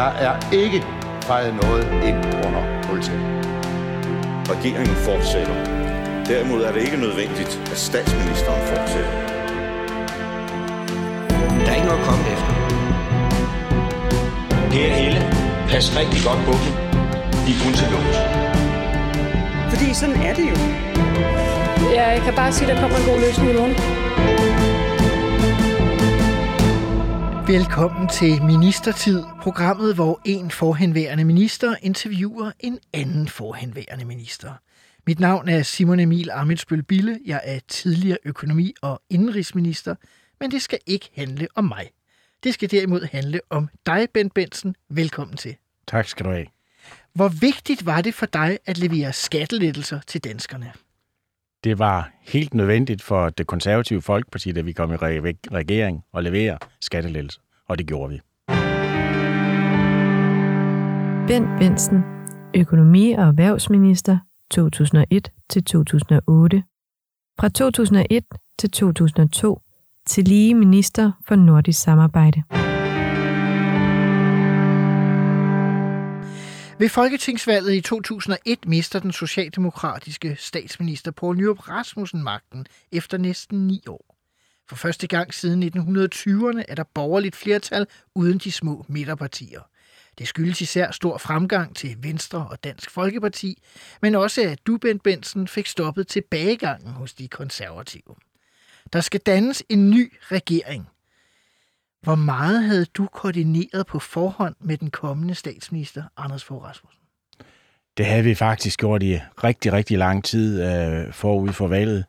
Der er ikke fejret noget ind under politiet. Regeringen fortsætter. Derimod er det ikke nødvendigt, at statsministeren fortsætter. Der er ikke noget at komme efter. Per Helle, pas rigtig godt på dem. De er kun til lås. Fordi sådan er det jo. Ja, jeg kan bare sige, at der kommer en god løsning i morgen. Velkommen til Ministertid, programmet, hvor en forhenværende minister interviewer en anden forhenværende minister. Mit navn er Simon Emil Amitsbøl Bille. Jeg er tidligere økonomi- og indrigsminister, men det skal ikke handle om mig. Det skal derimod handle om dig, Bent Benson. Velkommen til. Tak skal du have. Hvor vigtigt var det for dig at levere skattelettelser til danskerne? Det var helt nødvendigt for det konservative Folkeparti, da vi kom i re- regering, at levere skattelettelser, og det gjorde vi. Bent Bensen, økonomi- og erhvervsminister 2001 til 2008. Fra 2001 til 2002 til lige minister for nordisk samarbejde. Ved folketingsvalget i 2001 mister den socialdemokratiske statsminister Poul Nyrup Rasmussen magten efter næsten ni år. For første gang siden 1920'erne er der borgerligt flertal uden de små midterpartier. Det skyldes især stor fremgang til Venstre og Dansk Folkeparti, men også at du, Bent Benson, fik stoppet tilbagegangen hos de konservative. Der skal dannes en ny regering. Hvor meget havde du koordineret på forhånd med den kommende statsminister, Anders Fogh Rasmussen? Det havde vi faktisk gjort i rigtig, rigtig lang tid øh, forud for valget.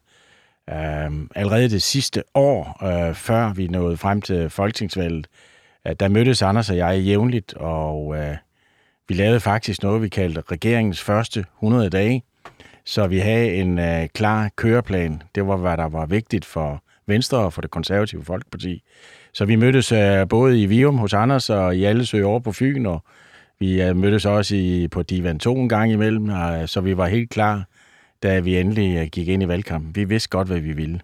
Øh, allerede det sidste år, øh, før vi nåede frem til folketingsvalget, øh, der mødtes Anders og jeg jævnligt, og øh, vi lavede faktisk noget, vi kaldte regeringens første 100 dage. Så vi havde en øh, klar køreplan. Det var, hvad der var vigtigt for Venstre og for det konservative Folkeparti. Så vi mødtes øh, både i Vium hos Anders og i Allesø over på Fyn, og vi øh, mødtes også i, på Divan 2 en gang imellem, og, øh, så vi var helt klar, da vi endelig øh, gik ind i valgkampen. Vi vidste godt, hvad vi ville.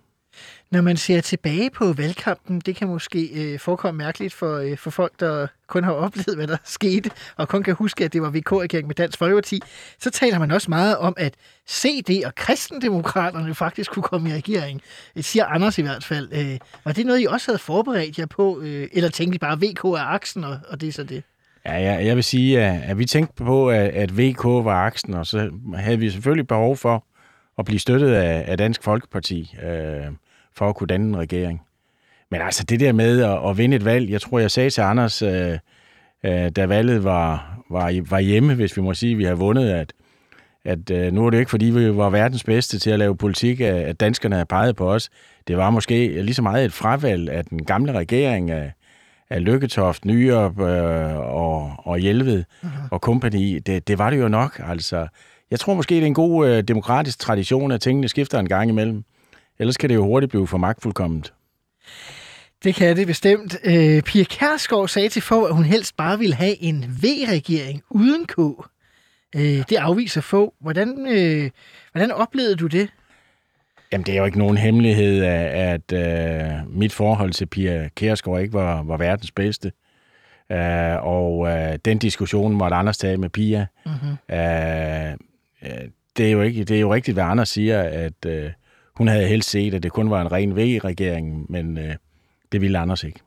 Når man ser tilbage på valgkampen, det kan måske øh, forekomme mærkeligt for, øh, for folk, der kun har oplevet, hvad der skete, og kun kan huske, at det var VK-regeringen med Dansk Folkeparti, så taler man også meget om, at CD og kristendemokraterne faktisk kunne komme i regering. Det siger Anders i hvert fald. Øh, var det noget, I også havde forberedt jer på, øh, eller tænkte I bare, VK er aksen, og, og det er så det? Ja, jeg, jeg vil sige, at, at vi tænkte på, at, at VK var aksen, og så havde vi selvfølgelig behov for at blive støttet af, af Dansk Folkeparti. Øh, for at kunne danne en regering. Men altså det der med at, at vinde et valg, jeg tror, jeg sagde til Anders, øh, øh, da valget var, var, var hjemme, hvis vi må sige, at vi har vundet, at, at øh, nu er det ikke, fordi vi var verdens bedste til at lave politik, at, danskerne havde peget på os. Det var måske lige så meget et fravalg af den gamle regering af, af Lykketoft, Nyrup øh, og, og Hjelved uh-huh. og kompagni. Det, det var det jo nok. Altså, jeg tror måske, det er en god øh, demokratisk tradition, at tingene skifter en gang imellem. Ellers kan det jo hurtigt blive for magtfuldkomment. Det kan det bestemt. Øh, Pia Kærsgaard sagde til få, at hun helst bare ville have en V-regering uden K. Øh, det afviser få. Hvordan, øh, hvordan oplevede du det? Jamen, det er jo ikke nogen hemmelighed, at, at uh, mit forhold til Pia Kærsgaard ikke var, var verdens bedste. Uh, og uh, den diskussion måtte Anders tage med Pia. Mm-hmm. Uh, det, er jo ikke, det er jo rigtigt, hvad Anders siger, at... Uh, hun havde helst set, at det kun var en ren V-regering, men øh, det ville Anders ikke.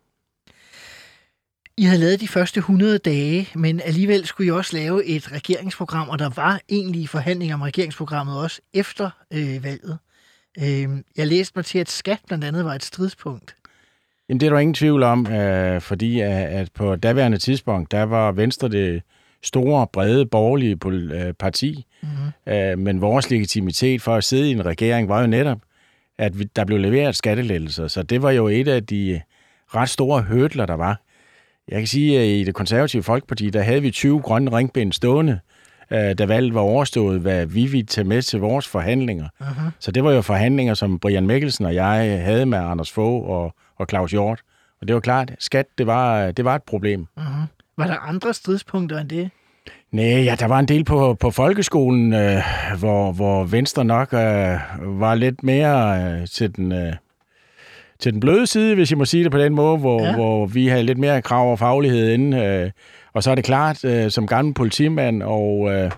I havde lavet de første 100 dage, men alligevel skulle I også lave et regeringsprogram, og der var egentlig forhandlinger om regeringsprogrammet også efter øh, valget. Øh, jeg læste mig til, at skat blandt andet var et stridspunkt. Jamen, det er der ingen tvivl om, øh, fordi at, at på daværende tidspunkt, der var Venstre det store, brede, borgerlige øh, parti, mm-hmm. øh, men vores legitimitet for at sidde i en regering var jo netop, at vi, der blev leveret skattelettelser, så det var jo et af de ret store hørtler, der var. Jeg kan sige, at i det konservative Folkeparti, der havde vi 20 grønne ringbind stående, øh, da valget var overstået, hvad vi ville tage med til vores forhandlinger. Uh-huh. Så det var jo forhandlinger, som Brian Mikkelsen og jeg havde med Anders Fogh og, og Claus Hjort. Og det var klart, skat, det var, det var et problem. Uh-huh. Var der andre stridspunkter end det? Nej, ja, der var en del på, på folkeskolen, øh, hvor, hvor Venstre nok øh, var lidt mere øh, til den, øh, til den bløde side, hvis jeg må sige det på den måde, hvor, ja. hvor vi har lidt mere krav og faglighed inde. Øh, og så er det klart, øh, som gammel politimand, og øh,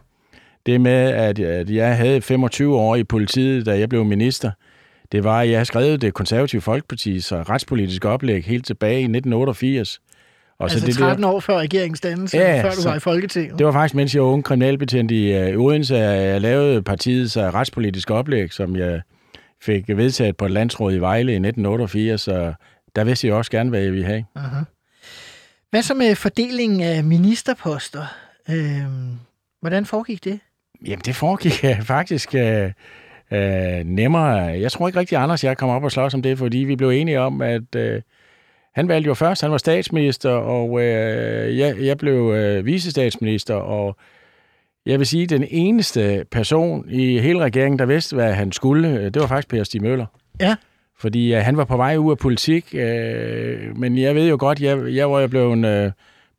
det med, at, at jeg havde 25 år i politiet, da jeg blev minister, det var, at jeg har skrevet det konservative Folkeparti's retspolitiske oplæg helt tilbage i 1988. Og altså så det 13 der, år før regeringens dannelse, ja, før du så, var i Folketinget. Det var faktisk, mens jeg var ung kriminalbetjent i uh, Odense, jeg lavede partiets uh, retspolitiske oplæg, som jeg fik vedtaget på et landsråd i Vejle i 1988, så der vidste jeg også gerne, hvad jeg ville have. Uh-huh. Hvad så med fordelingen af ministerposter? Øh, hvordan foregik det? Jamen, det foregik uh, faktisk uh, uh, nemmere. Jeg tror ikke rigtig, Anders jeg kom op og slås om det, fordi vi blev enige om, at uh, han valgte jo først, han var statsminister, og uh, jeg, jeg blev uh, visestatsminister, og jeg vil sige, den eneste person i hele regeringen, der vidste, hvad han skulle, det var faktisk Per Stig Møller. Ja. Fordi uh, han var på vej ud af politik, uh, men jeg ved jo godt, jeg, jeg var jo blevet uh,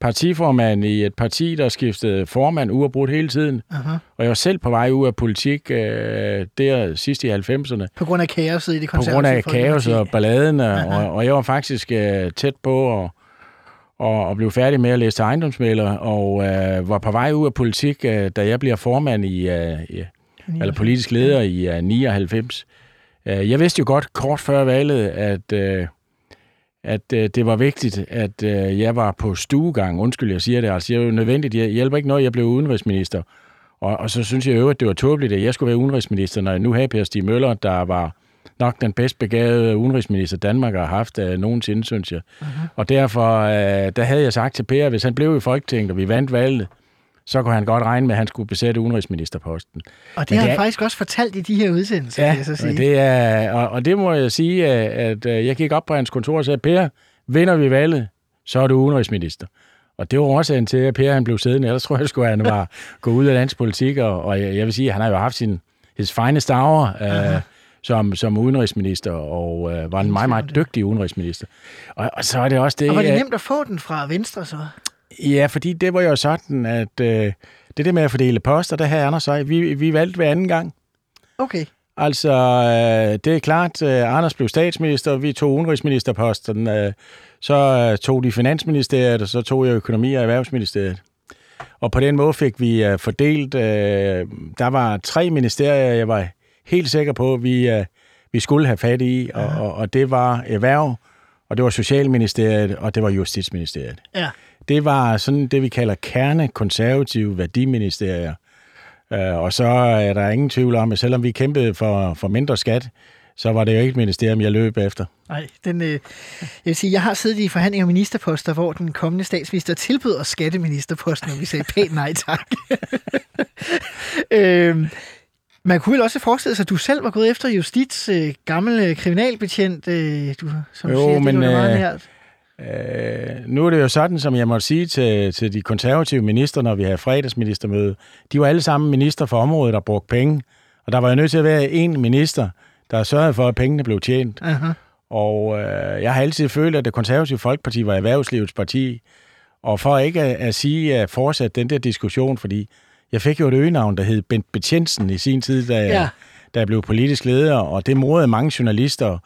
partiformand i et parti, der skiftede formand uafbrudt hele tiden. Uh-huh. Og jeg var selv på vej ud af politik uh, der sidst i 90'erne. På grund af kaoset i det konservative På grund af kaos og balladen, og, og jeg var faktisk uh, tæt på at og, og blev færdig med at læse til ejendomsmælder, og uh, var på vej ud af politik, uh, da jeg bliver formand i, uh, i eller politisk leder i uh, 99. Uh, jeg vidste jo godt kort før valget, at, uh, at uh, det var vigtigt, at uh, jeg var på stuegang. Undskyld, jeg siger det. Altså, det er jo nødvendigt. Jeg hjælper ikke noget, jeg blev udenrigsminister. Og, og så synes jeg jo, at det var tåbeligt, at jeg skulle være udenrigsminister, når jeg nu havde Per Stig Møller, der var nok den bedst begavede udenrigsminister, Danmark har haft uh, nogensinde, synes jeg. Uh-huh. Og derfor uh, der havde jeg sagt til Per, hvis han blev i Folketinget, og vi vandt valget, så kunne han godt regne med, at han skulle besætte udenrigsministerposten. Og det Men har han er, faktisk også fortalt i de her udsendelser, ja, jeg så sige. Det er, og, og det må jeg sige, at, at jeg gik op på hans kontor og sagde, Per, vinder vi valget, så er du udenrigsminister. Og det var årsagen til, at Per han blev siddende. Ellers tror jeg, at han var gået ud af dansk politik, og, og jeg, jeg vil sige, at han har jo haft sin his finest hour øh, som, som udenrigsminister, og øh, var en meget, meget dygtig udenrigsminister. Og, og så er det også det... Og var det nemt at få den fra Venstre så? Ja, fordi det var jo sådan, at øh, det der med at fordele poster, der havde Anders og vi, vi valgte hver anden gang. Okay. Altså, øh, det er klart, øh, Anders blev statsminister, vi tog udenrigsministerposten, øh, så øh, tog de finansministeriet, og så tog jeg økonomi- og erhvervsministeriet. Og på den måde fik vi øh, fordelt, øh, der var tre ministerier, jeg var helt sikker på, vi, øh, vi skulle have fat i, og, og, og det var erhverv, og det var Socialministeriet, og det var Justitsministeriet. Ja. Det var sådan det, vi kalder kernekonservative værdiministerier. Øh, og så er der ingen tvivl om, at selvom vi kæmpede for, for mindre skat, så var det jo ikke et ministerium, jeg løb efter. Nej, den, øh, jeg vil sige, jeg har siddet i forhandlinger om ministerposter, hvor den kommende statsminister tilbød os skatteministerposten, og vi sagde pænt nej tak. øh, man kunne vel også forestille sig, at du selv var gået efter justits øh, gammel øh, kriminalbetjent, øh, du, som jo, siger, men, det var meget øh, nært. Øh, nu er det jo sådan, som jeg måtte sige til, til de konservative minister, når vi har fredagsministermøde. De var alle sammen minister for området, der brugte penge. Og der var jo nødt til at være en minister, der sørgede for, at pengene blev tjent. Uh-huh. Og øh, jeg har altid følt, at det konservative Folkeparti var erhvervslivets parti. Og for ikke at, at sige at fortsætte den der diskussion, fordi jeg fik jo et øgenavn, der hed Bent Betjensen i sin tid, da, ja. da jeg blev politisk leder, og det morede mange journalister.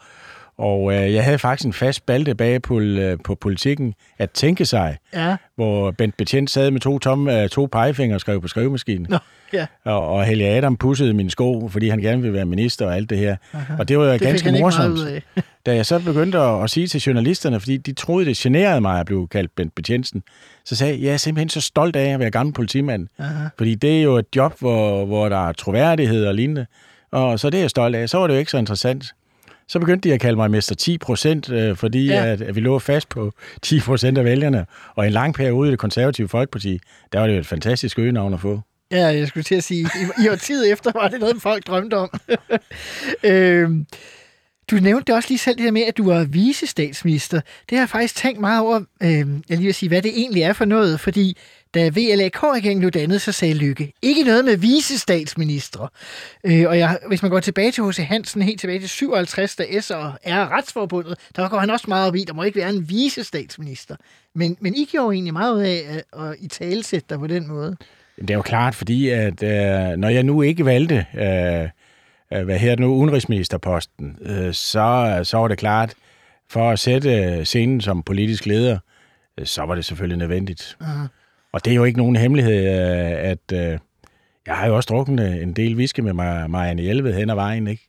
Og øh, jeg havde faktisk en fast balte bag på, øh, på politikken at tænke sig, ja. hvor Bent Betjent sad med to, tomme, øh, to pegefingre og skrev på skrivemaskinen. Nå, ja. Og, og Helge Adam pussede mine sko, fordi han gerne ville være minister og alt det her. Aha. Og det var jo det ganske morsomt. da jeg så begyndte at, at sige til journalisterne, fordi de troede, det generede mig at blive kaldt Bent Betjensen, så sagde jeg, jeg er simpelthen så stolt af at være gammel politimand. Aha. Fordi det er jo et job, hvor, hvor der er troværdighed og lignende. Og så det er jeg stolt af. Så var det jo ikke så interessant. Så begyndte de at kalde mig Mester 10 procent, øh, fordi ja. at, at vi lå fast på 10 procent af vælgerne. Og en lang periode i det konservative Folkeparti, der var det jo et fantastisk øgenavn at få. Ja, jeg skulle til at sige, i, i tid efter var det noget, folk drømte om. øhm, du nævnte det også lige selv, det her med, at du var visestatsminister. Det har jeg faktisk tænkt meget over, øh, jeg lige vil sige, hvad det egentlig er for noget, fordi da VLAK-regeringen blev dannet, så sagde Lykke, ikke noget med visestatsministre. Øh, og jeg, hvis man går tilbage til H.C. Hansen, helt tilbage til 57, da S og R retsforbundet, der går han også meget op i, der må ikke være en visestatsminister. Men, men I gjorde egentlig meget ud af at, at i talesætte dig på den måde. Det er jo klart, fordi at øh, når jeg nu ikke valgte, øh, øh hvad her nu, udenrigsministerposten, øh, så, så var det klart, for at sætte scenen som politisk leder, øh, så var det selvfølgelig nødvendigt. Uh-huh. Og det er jo ikke nogen hemmelighed, øh, at øh, jeg har jo også drukket en del whisky med Marianne Hjelved hen ad vejen, ikke?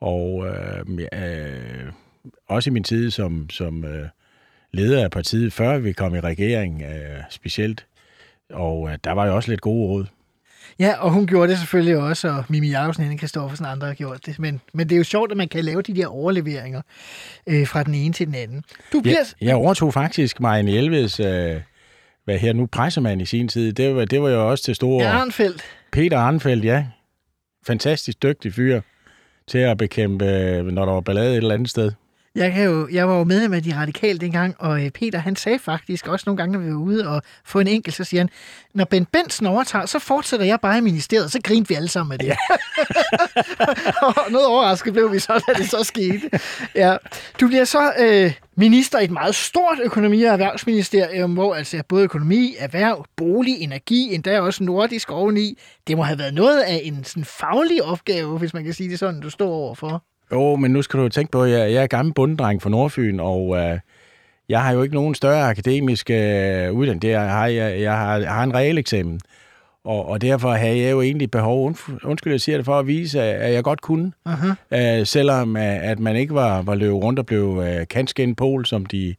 Og øh, øh, også i min tid som, som øh, leder af partiet, før vi kom i regering øh, specielt. Og øh, der var jo også lidt gode råd. Ja, og hun gjorde det selvfølgelig også, og Mimi Jacobsen, Henning Kristoffersen og andre har gjort det. Men, men det er jo sjovt, at man kan lave de der overleveringer øh, fra den ene til den anden. Du bliver... Ja, jeg overtog faktisk Marianne Hjelveds, øh, hvad her nu, pressemand i sin tid. Det var, det var jo også til store... Arnfeldt. Peter Arnfeldt, ja. Fantastisk dygtig fyr til at bekæmpe, når der var ballade et eller andet sted. Jeg, kan jo, jeg var jo medlem af de radikale dengang, og øh, Peter han sagde faktisk også nogle gange, når vi var ude og få en enkelt, så siger han, når Ben Benson overtager, så fortsætter jeg bare i ministeriet, så grinte vi alle sammen med det. Ja. og noget overrasket blev vi så, da det så skete. Ja. Du bliver så øh, minister i et meget stort økonomi- og erhvervsministerium, hvor altså både økonomi, erhverv, bolig, energi, endda også nordisk oveni, det må have været noget af en sådan faglig opgave, hvis man kan sige det sådan, du står overfor. Jo, men nu skal du tænke på, at jeg, jeg er gammel bunddreng fra Nordfyn, og øh, jeg har jo ikke nogen større akademisk øh, uddannelse. Jeg har, jeg, jeg, har, jeg har en reel eksamen, og, og derfor havde jeg jo egentlig behov, undskyld, jeg siger det, for at vise, at jeg godt kunne. Uh-huh. Øh, selvom at man ikke var, var løbet rundt og blev øh, kanskende pol, som de,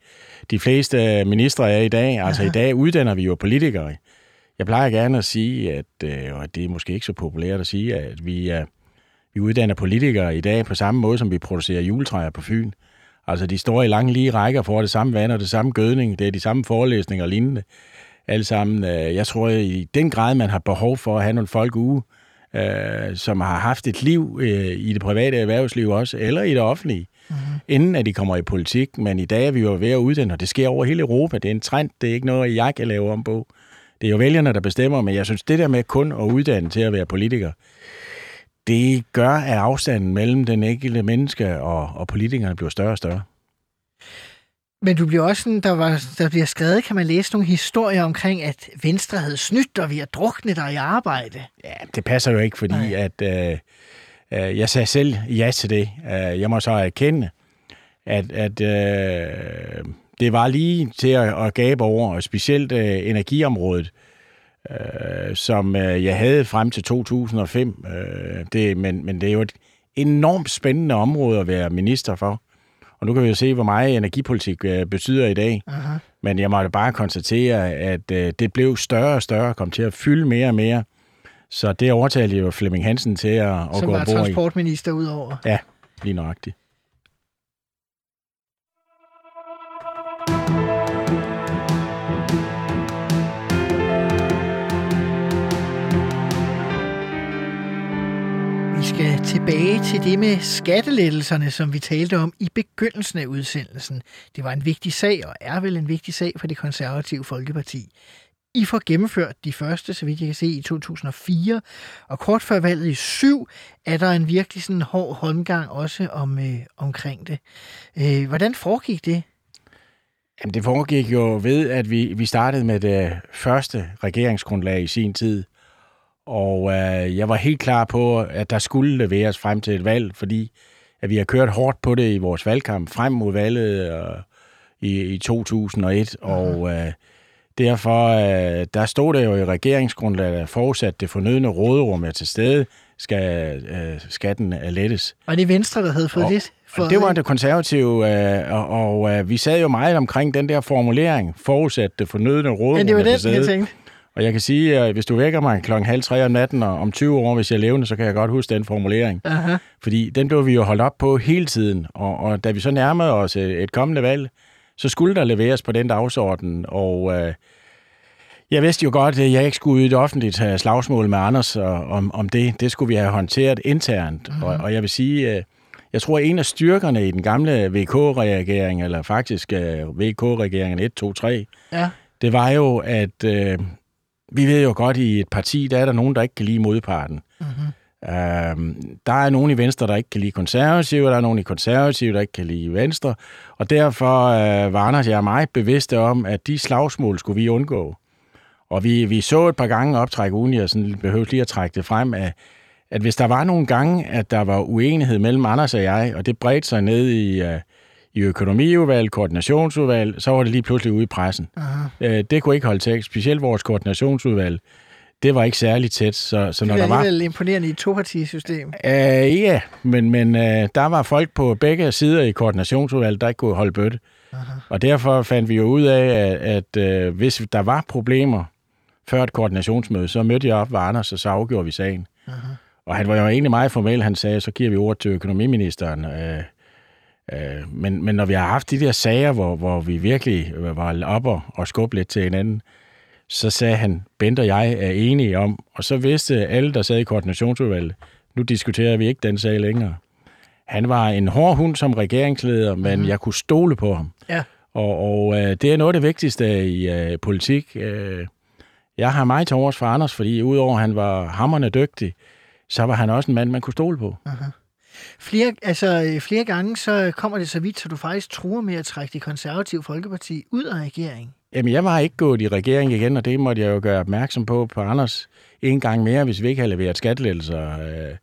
de fleste ministre er i dag. Altså uh-huh. i dag uddanner vi jo politikere. Jeg plejer gerne at sige, at, øh, og det er måske ikke så populært at sige, at vi. Øh, vi uddanner politikere i dag på samme måde, som vi producerer juletræer på Fyn. Altså, de står i lange lige rækker for det samme vand og det samme gødning, det er de samme forelæsninger og lignende. Alle sammen. Øh, jeg tror i den grad, man har behov for at have nogle folk ude, øh, som har haft et liv øh, i det private erhvervsliv også, eller i det offentlige, mm-hmm. inden at de kommer i politik. Men i dag er vi jo ved at uddanne, og det sker over hele Europa. Det er en trend, det er ikke noget, jeg kan lave om på. Det er jo vælgerne, der bestemmer, men jeg synes, det der med kun at uddanne til at være politiker, det gør, at afstanden mellem den enkelte menneske og, og politikerne bliver større og større. Men du bliver også sådan, der, var, der bliver skrevet, kan man læse nogle historier omkring, at Venstre havde snydt og vi har druknet dig i arbejde. Ja, det passer jo ikke, fordi Nej. at øh, øh, jeg sagde selv ja til det. Øh, jeg må så erkende, at, at øh, det var lige til at, at gabe over, og specielt øh, energiområdet øh, som øh, jeg havde frem til 2005. Øh, det, men, men det er jo et enormt spændende område at være minister for. Og nu kan vi jo se, hvor meget energipolitik øh, betyder i dag. Aha. Men jeg måtte bare konstatere, at øh, det blev større og større, kom til at fylde mere og mere. Så det overtalte jo Flemming Hansen til at, at Som gå ombord i. Som var transportminister udover. Ja, lige nøjagtigt. Skal tilbage til det med skattelettelserne, som vi talte om i begyndelsen af udsendelsen. Det var en vigtig sag, og er vel en vigtig sag for det konservative Folkeparti. I får gennemført de første, så vidt jeg kan se, i 2004, og kort før valget i 7 er der en virkelig sådan hård håndgang også om, øh, omkring det. Øh, hvordan foregik det? Jamen, det foregik jo ved, at vi, vi startede med det første regeringsgrundlag i sin tid, og øh, jeg var helt klar på, at der skulle leveres frem til et valg, fordi at vi har kørt hårdt på det i vores valgkamp frem mod valget øh, i, i 2001. Aha. Og øh, derfor, øh, der stod der jo i regeringsgrundlaget, at forudsat det fornødne råderum er til stede, skal øh, skatten lettes. Og det er Venstre, der havde fået og, det? For det var det konservative, øh, og, og øh, vi sad jo meget omkring den der formulering, forudsat det fornødne råderum Ja, det var det, jeg tænkte. Og jeg kan sige, at hvis du vækker mig klokken halv tre om natten og om 20 år, hvis jeg er levende, så kan jeg godt huske den formulering. Aha. Fordi den blev vi jo holdt op på hele tiden. Og, og da vi så nærmede os et, et kommende valg, så skulle der leveres på den dagsorden. Og øh, jeg vidste jo godt, at jeg ikke skulle ud i et offentligt øh, slagsmål med Anders om, om det. Det skulle vi have håndteret internt. Mm-hmm. Og, og jeg vil sige, øh, jeg tror, at en af styrkerne i den gamle VK-regering, eller faktisk øh, VK-regeringen 1, 2, 3, ja. det var jo, at... Øh, vi ved jo godt, i et parti, der er der nogen, der ikke kan lide modparten. Mm-hmm. Øhm, der er nogen i Venstre, der ikke kan lide konservative, der er nogen i konservative, der ikke kan lide Venstre. Og derfor øh, var Anders jeg meget bevidste om, at de slagsmål skulle vi undgå. Og vi, vi så et par gange optræk uden jeg sådan behøvede lige at trække det frem, at, at hvis der var nogle gange, at der var uenighed mellem Anders og jeg, og det bredte sig ned i, uh, i økonomiudvalg, koordinationsudvalg, så var det lige pludselig ude i pressen. Aha. Øh, det kunne ikke holde til, specielt vores koordinationsudvalg. Det var ikke særlig tæt, så, så Det når er der var... alligevel imponerende i et topartisystem. Øh, ja, men, men øh, der var folk på begge sider i koordinationsudvalget, der ikke kunne holde bøtte. Aha. Og derfor fandt vi jo ud af, at, at øh, hvis der var problemer før et koordinationsmøde, så mødte jeg op ved Anders, og så afgjorde vi sagen. Aha. Og han var jo egentlig meget formel. Han sagde, så giver vi ord til økonomiministeren. Øh, øh, men, men når vi har haft de der sager, hvor, hvor vi virkelig var op og, og skubbe lidt til hinanden, så sagde han, Bent og jeg er enige om, og så vidste alle, der sad i koordinationsudvalget, nu diskuterer vi ikke den sag længere. Han var en hård hund som regeringsleder, men mm. jeg kunne stole på ham. Ja. Og, og øh, det er noget af det vigtigste i øh, politik. Øh, jeg har meget til overs for Anders, fordi udover at han var hammerne dygtig, så var han også en mand, man kunne stole på. Aha. Flere, altså, øh, flere gange så kommer det så vidt, så du faktisk truer med at trække det konservative Folkeparti ud af regeringen. Jamen, jeg var ikke gået i regering igen, og det måtte jeg jo gøre opmærksom på på Anders en gang mere, hvis vi ikke havde leveret skattelettelser. Øh,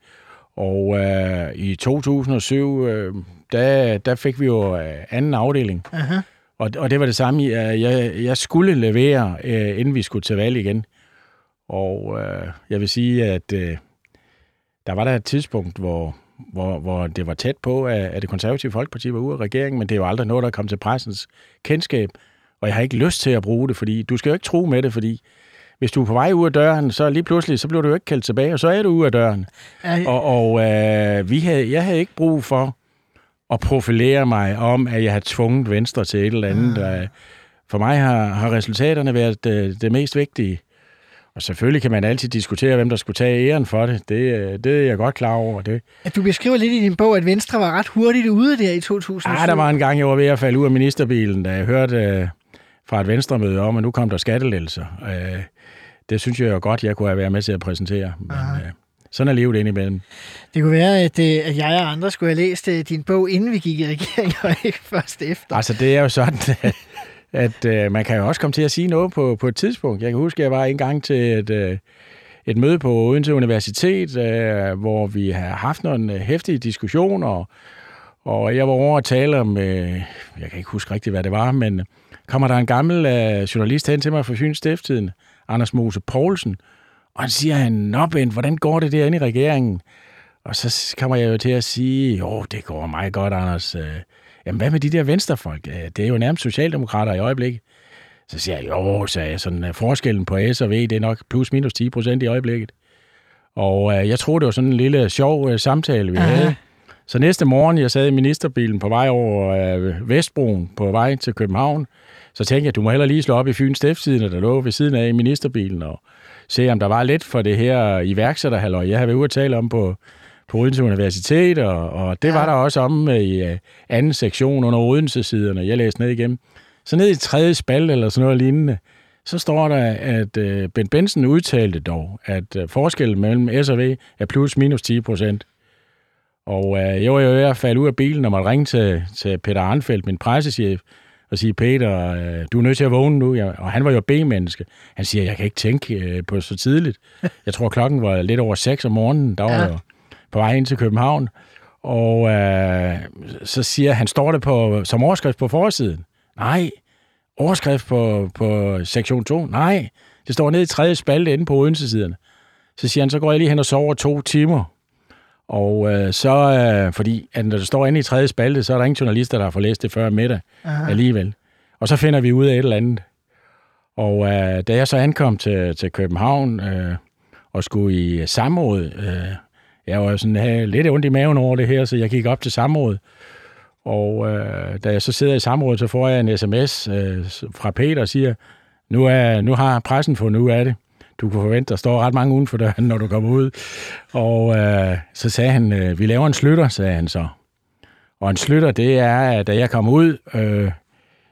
Og øh, i 2007, øh, der, der fik vi jo øh, anden afdeling. Aha. Og, og det var det samme, jeg, jeg, jeg skulle levere, øh, inden vi skulle til valg igen. Og øh, jeg vil sige, at øh, der var der et tidspunkt, hvor, hvor, hvor det var tæt på, at, at det konservative folkeparti var ude af regeringen, men det er jo aldrig noget, der kom til pressens kendskab. Og jeg har ikke lyst til at bruge det, fordi du skal jo ikke tro med det, fordi hvis du er på vej ud af døren, så lige pludselig, så bliver du jo ikke kaldt tilbage, og så er du ude af døren. Er, Og, og øh, vi havde, jeg havde ikke brug for at profilere mig om, at jeg havde tvunget Venstre til et eller andet. Mm. For mig har, har resultaterne været det, det mest vigtige. Og selvfølgelig kan man altid diskutere, hvem der skulle tage æren for det. Det, øh, det er jeg godt klar over. Det. at du beskriver lidt i din bog, at Venstre var ret hurtigt ude der i 2007. Ah, der var en gang, jeg var ved at falde ud af ministerbilen, da jeg hørte øh, fra et venstremøde om, at nu kom der skattelettelser. Øh, det synes jeg jo godt, jeg kunne have været med til at præsentere. Men, øh, sådan er livet indimellem. Det kunne være, at, at jeg og andre skulle have læst din bog, inden vi gik i regering, og ikke først efter. Altså, det er jo sådan, at, at øh, man kan jo også komme til at sige noget på, på et tidspunkt. Jeg kan huske, at jeg var en gang til et, øh, et møde på Odense Universitet, øh, hvor vi har haft nogle øh, hæftige diskussioner, og jeg var over at tale om, øh, jeg kan ikke huske rigtigt, hvad det var, men kommer der en gammel øh, journalist hen til mig fra Fyns Stifttiden, Anders Mose Poulsen, og han siger, han, Nå Bent, hvordan går det derinde i regeringen? Og så kommer jeg jo til at sige, jo, det går meget godt, Anders. Øh, Jamen, hvad med de der venstrefolk? Øh, Det er jo nærmest socialdemokrater i øjeblikket. Så siger jeg, jo, så er sådan øh, forskellen på S og V, det er nok plus minus 10 procent i øjeblikket. Og øh, jeg tror, det var sådan en lille sjov øh, samtale, vi Aha. havde. Så næste morgen, jeg sad i ministerbilen på vej over øh, Vestbroen på vej til København, så tænkte jeg, du må heller lige slå op i Fyns Stifttiden, der lå ved siden af i ministerbilen, og se, om der var lidt for det her iværksætterhalløj, jeg havde været ude at tale om på, på Odense Universitet, og, og det ja. var der også om i øh, anden sektion under Odense-siderne. Jeg læste ned igennem. Så ned i tredje spalt eller sådan noget lignende, så står der, at øh, Ben Benson udtalte dog, at øh, forskellen mellem S og V er plus minus 10 procent. Og øh, jeg var jo ved at falde ud af bilen og måtte ringe til, til Peter Arnfeldt, min pressechef, og sige, Peter, øh, du er nødt til at vågne nu. Ja, og han var jo B-menneske. Han siger, jeg kan ikke tænke øh, på så tidligt. Jeg tror, klokken var lidt over 6 om morgenen. Der var ja. jo på vej ind til København. Og øh, så siger han, står det på, som overskrift på forsiden? Nej. Overskrift på, på sektion 2? Nej. Det står nede i tredje spalte inde på Odense-siderne. Så siger han, så går jeg lige hen og sover to timer. Og øh, så, øh, fordi at når det står inde i tredje spalte, så er der ingen journalister, der har fået læst det før middag Aha. alligevel. Og så finder vi ud af et eller andet. Og øh, da jeg så ankom til, til København øh, og skulle i samråd, øh, jeg var sådan havde lidt ondt i maven over det her, så jeg gik op til samråd. Og øh, da jeg så sidder i samrådet, så får jeg en sms øh, fra Peter og siger, nu, er, nu har pressen fundet ud af det. Du kan forvente, der står ret mange uden for døren, når du kommer ud. Og øh, så sagde han, øh, vi laver en slutter, sagde han så. Og en slutter, det er, at da jeg kom ud, øh,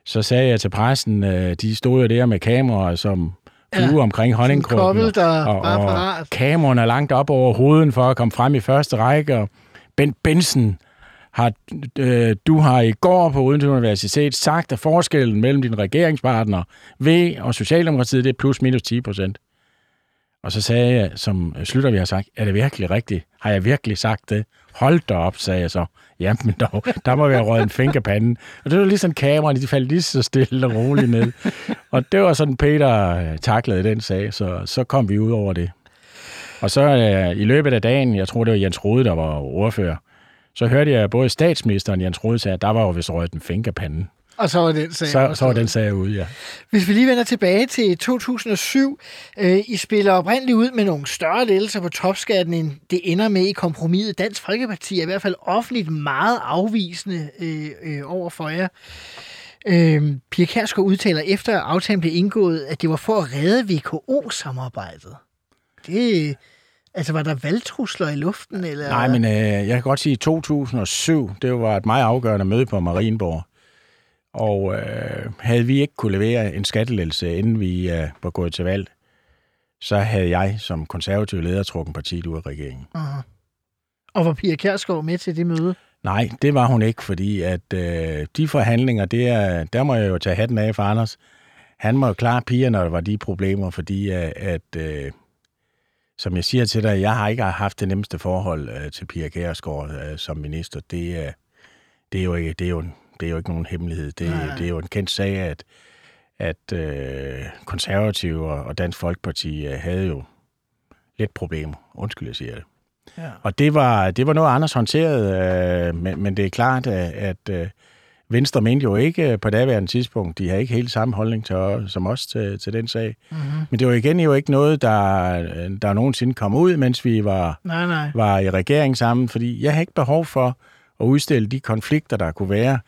så sagde jeg til pressen, øh, de stod jo der med kameraer, som flyver ja, omkring Sådan en honningkruppen. kobbel, der og, og parat. kameraerne er langt op over hovedet for at komme frem i første række. Og Bent Benson, har, øh, du har i går på Odense Universitet sagt, at forskellen mellem din regeringspartner, V og Socialdemokratiet, det er plus minus 10 procent. Og så sagde jeg, som Slytter vi har sagt, er det virkelig rigtigt? Har jeg virkelig sagt det? Hold da op, sagde jeg så. Jamen dog, der må være røget en fingerpanden. Og det var lige sådan, kameraerne, de faldt lige så stille og roligt ned. Og det var sådan, Peter øh, taklede den sag, så, så kom vi ud over det. Og så øh, i løbet af dagen, jeg tror det var Jens Rode, der var ordfører, så hørte jeg både statsministeren Jens Rode sige, at der var jo vist røget en fingerpanden. Og så var den sag Så, så var den sag ude, ja. Hvis vi lige vender tilbage til 2007, øh, I spiller oprindeligt ud med nogle større lettelser på topskatten, end det ender med i kompromiset. Dansk Folkeparti er i hvert fald offentligt meget afvisende øh, øh, over for jer. Øh, Pia Kærsgaard udtaler efter at aftalen blev indgået, at det var for at redde VKO-samarbejdet. Det, altså var der valgtrusler i luften? Eller? Nej, men øh, jeg kan godt sige, at 2007, det var et meget afgørende møde på Marienborg. Og øh, havde vi ikke kunne levere en skattelettelse, inden vi øh, var gået til valg, så havde jeg som konservativ leder trukket partiet ud af regeringen. Aha. Og var Pia Kærsgaard med til det møde? Nej, det var hun ikke, fordi at øh, de forhandlinger, det er, der må jeg jo tage hatten af for Anders. Han må jo klare piger, når der var de problemer, fordi at, at øh, som jeg siger til dig, jeg har ikke haft det nemmeste forhold øh, til Pia Kærsgaard øh, som minister. Det, øh, det, er jo ikke, det, er jo, det er jo ikke nogen hemmelighed. Det, det er jo en kendt sag, at, at øh, konservative og, og Dansk Folkeparti øh, havde jo lidt problemer. Undskyld, jeg siger det. Ja. Og det var, det var noget, Anders håndterede, øh, men, men det er klart, at, at øh, Venstre mente jo ikke på daværende tidspunkt, de har ikke helt samme holdning til, som os til, til den sag. Mm-hmm. Men det var igen jo ikke noget, der, der nogensinde kom ud, mens vi var, Nej, nej. var i regering sammen, fordi jeg har ikke behov for at udstille de konflikter, der kunne være.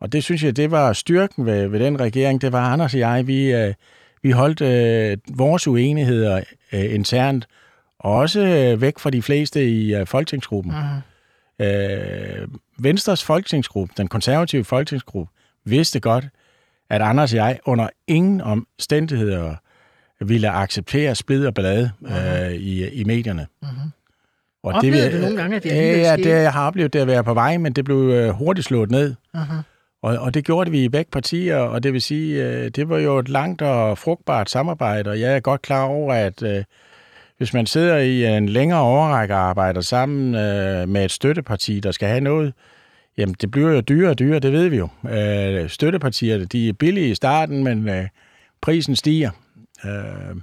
Og det synes jeg, det var styrken ved, ved den regering. Det var Anders og jeg, vi, øh, vi holdt øh, vores uenigheder øh, internt, og også øh, væk fra de fleste i øh, folketingsgruppen. Mm-hmm. Øh, Venstres folketingsgruppe, den konservative folketingsgruppe, vidste godt, at Anders og jeg under ingen omstændigheder ville acceptere splid og ballade øh, i, i medierne. Mm-hmm. Og Oplevede vil- du nogle gange, at det ja, ja, det jeg har oplevet det at være på vej, men det blev øh, hurtigt slået ned. Uh-huh. Og, og det gjorde vi i begge partier, og det vil sige, øh, det var jo et langt og frugtbart samarbejde, og jeg er godt klar over, at øh, hvis man sidder i en længere overrække og arbejder sammen øh, med et støtteparti, der skal have noget, jamen det bliver jo dyrere og dyrere, det ved vi jo. Øh, støttepartierne, de er billige i starten, men øh, prisen stiger. Øh,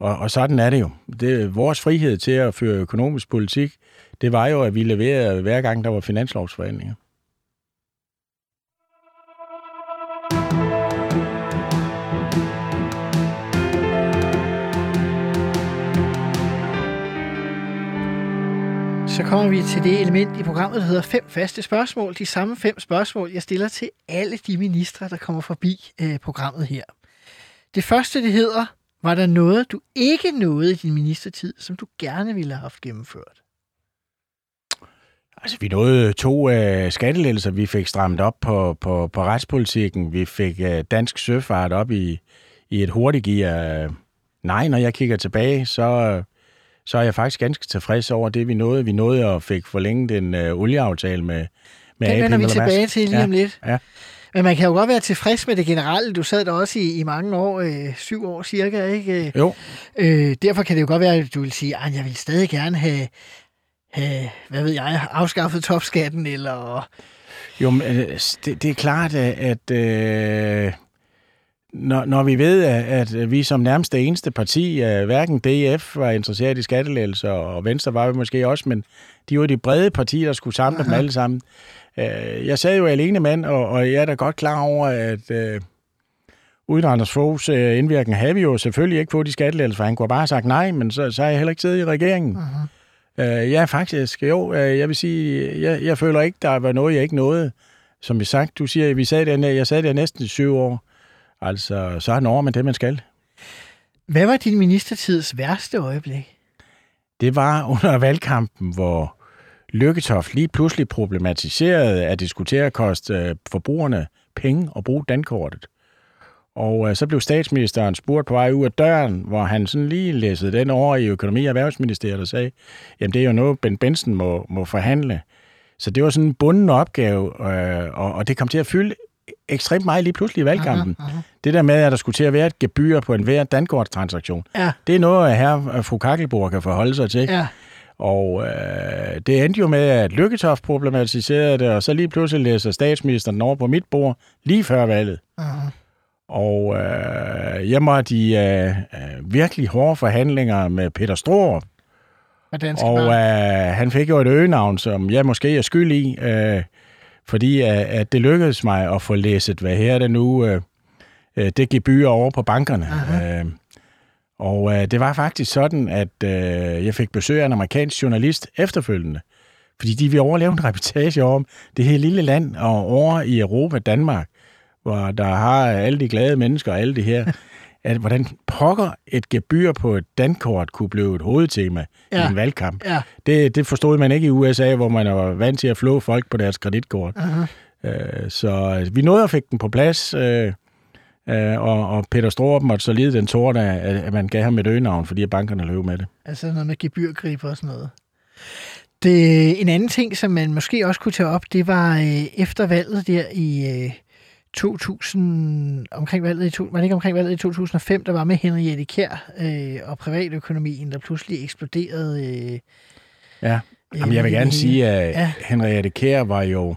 og, og sådan er det jo. Det vores frihed til at føre økonomisk politik, det var jo, at vi leverede hver gang, der var finanslovsforhandlinger. Så kommer vi til det element i programmet, der hedder fem faste spørgsmål. De samme fem spørgsmål, jeg stiller til alle de ministre, der kommer forbi øh, programmet her. Det første, det hedder, var der noget, du ikke nåede i din ministertid, som du gerne ville have haft gennemført? Altså, vi nåede to øh, skattelettelser. Vi fik strammet op på, på, på retspolitikken. Vi fik øh, dansk søfart op i, i et hurtigt gear. Nej, når jeg kigger tilbage, så, øh, så er jeg faktisk ganske tilfreds over det, vi nåede. Vi nåede at fik forlænget en øh, olieaftale med, med Den vender vi tilbage til lige ja, om lidt. Ja. Men man kan jo godt være tilfreds med det generelle. Du sad der også i, i mange år, øh, syv år cirka, ikke? Jo, Øh, derfor kan det jo godt være, at du vil sige, at jeg vil stadig gerne have, have, hvad ved jeg, afskaffet topskatten, eller... Jo, men, øh, det, det er klart, at, at øh, når, når vi ved, at, at vi som nærmest det eneste parti, øh, hverken DF var interesseret i skattelettelser, og Venstre var vi måske også, men de var de brede partier, der skulle samle dem alle sammen. Øh, jeg sad jo alene mand, og, og jeg er da godt klar over, at øh, uden Anders Foghs øh, indvirkning havde vi jo selvfølgelig ikke fået de skattelettelser, for han kunne bare have sagt nej, men så, så har jeg heller ikke siddet i regeringen. Uh-huh. Øh, ja, faktisk. Jo, øh, jeg vil sige, jeg, jeg føler ikke, der var noget, jeg ikke nåede. Som vi sagt, du siger, vi sad der, jeg sad der næsten syv år. Altså, så er over med det, man skal. Hvad var din ministertids værste øjeblik? Det var under valgkampen, hvor Lykketoft lige pludselig problematiserede at diskutere at koste øh, forbrugerne penge og bruge dankortet. Og øh, så blev statsministeren spurgt på vej ud af døren, hvor han sådan lige læssede den over i økonomi- og erhvervsministeriet og sagde, jamen det er jo noget, Ben Benson må, må forhandle. Så det var sådan en bunden opgave, øh, og, og det kom til at fylde ekstremt meget lige pludselig i valgkampen. Aha, aha. Det der med, at der skulle til at være et gebyr på en hver dankortstransaktion, Ja. det er noget, at her fru Kakkelborg kan forholde sig til. Ja. Og øh, det endte jo med, at Lykketoft problematiserede det, og så lige pludselig læser statsministeren over på mit bord lige før valget. Aha. Og øh, jeg måtte i øh, øh, virkelig hårde forhandlinger med Peter Strohrup, Og øh, han fik jo et øgenavn, som jeg måske er skyld i, øh, fordi øh, at det lykkedes mig at få læset, hvad her er det nu, øh, øh, det gebyr over på bankerne. Øh, og øh, det var faktisk sådan, at øh, jeg fik besøg af en amerikansk journalist efterfølgende, fordi de vil overleve en reportage om det her lille land og over i Europa, Danmark, hvor der har alle de glade mennesker og alle det her, at hvordan pokker et gebyr på et dankort kunne blive et hovedtema ja. I en valgkamp. Ja. Det, det forstod man ikke i USA, hvor man var vant til at flå folk på deres kreditkort. Øh, så øh, vi nåede at fik den på plads, øh, øh, og, og Peter Strohrup måtte så lide den tårte, at, at man gav ham et øgenavn, fordi bankerne løb med det. Altså noget med gebyrgriber og sådan noget. Det, en anden ting, som man måske også kunne tage op, det var øh, efter valget der i øh, 2000, omkring valget i, to, var det ikke omkring valget i 2005, der var med Henriette Kjær øh, og privatøkonomien, der pludselig eksploderede. Øh, Ja. øh, Jamen, jeg vil gerne det sige, hele. at Ja. Henriette Kjær var jo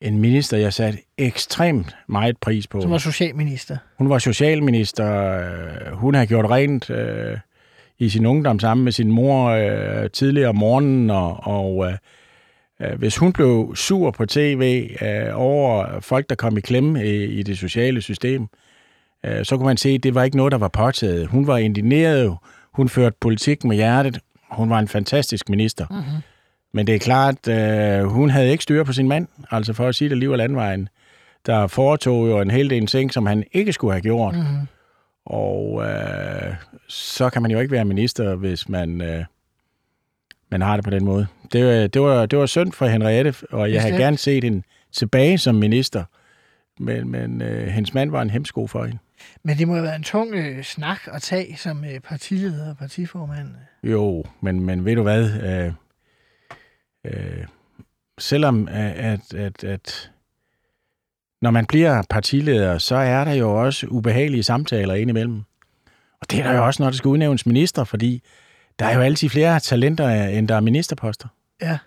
en minister, jeg satte ekstremt meget pris på. Som var socialminister. Hun var socialminister. øh, Hun har gjort rent øh, i sin ungdom sammen med sin mor øh, tidligere om morgenen, og, og øh, øh, hvis hun blev sur på tv øh, over folk, der kom i klemme i, i det sociale system, øh, så kunne man se, at det var ikke noget, der var påtaget. Hun var indigneret, hun førte politik med hjertet, hun var en fantastisk minister. Mm-hmm. Men det er klart, øh, hun havde ikke styr på sin mand, altså for at sige det liv og landvejen. Der foretog jo en hel del ting, som han ikke skulle have gjort. Mm-hmm. Og øh, så kan man jo ikke være minister, hvis man, øh, man har det på den måde. Det, var- det, var, det var synd for Henriette, og jeg havde gerne set hende tilbage som minister. Men, men øh, hendes mand var en hemsko for hende. Men det må have været en tung øh, snak at tage som øh, partileder og partiformand. Jo, men, men ved du hvad? Øh, øh, selvom øh, at, at, at når man bliver partileder, så er der jo også ubehagelige samtaler indimellem. Og det er der jo også, når der skal udnævnes minister, fordi der er jo altid flere talenter, end der er ministerposter. Ja.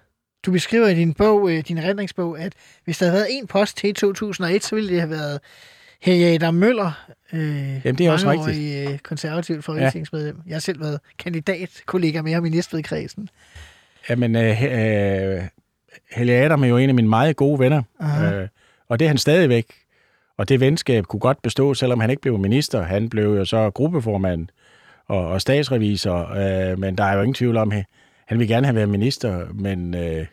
Du beskriver i din bog, øh, din erindringsbog, at hvis der havde været en post til i 2001, så ville det have været Henriette Møller, øh, Jamen, det er også mangeårig, øh, konservativt folketingsmedlem. Jeg har selv været kandidat, kollega med ham i Næstvedkredsen. Jamen, øh, øh, Helge Adam er jo en af mine meget gode venner, Aha. øh, og det er han stadigvæk. Og det venskab kunne godt bestå, selvom han ikke blev minister. Han blev jo så gruppeformand og, og statsrevisor, øh, men der er jo ingen tvivl om, at han vil gerne have været minister, men øh,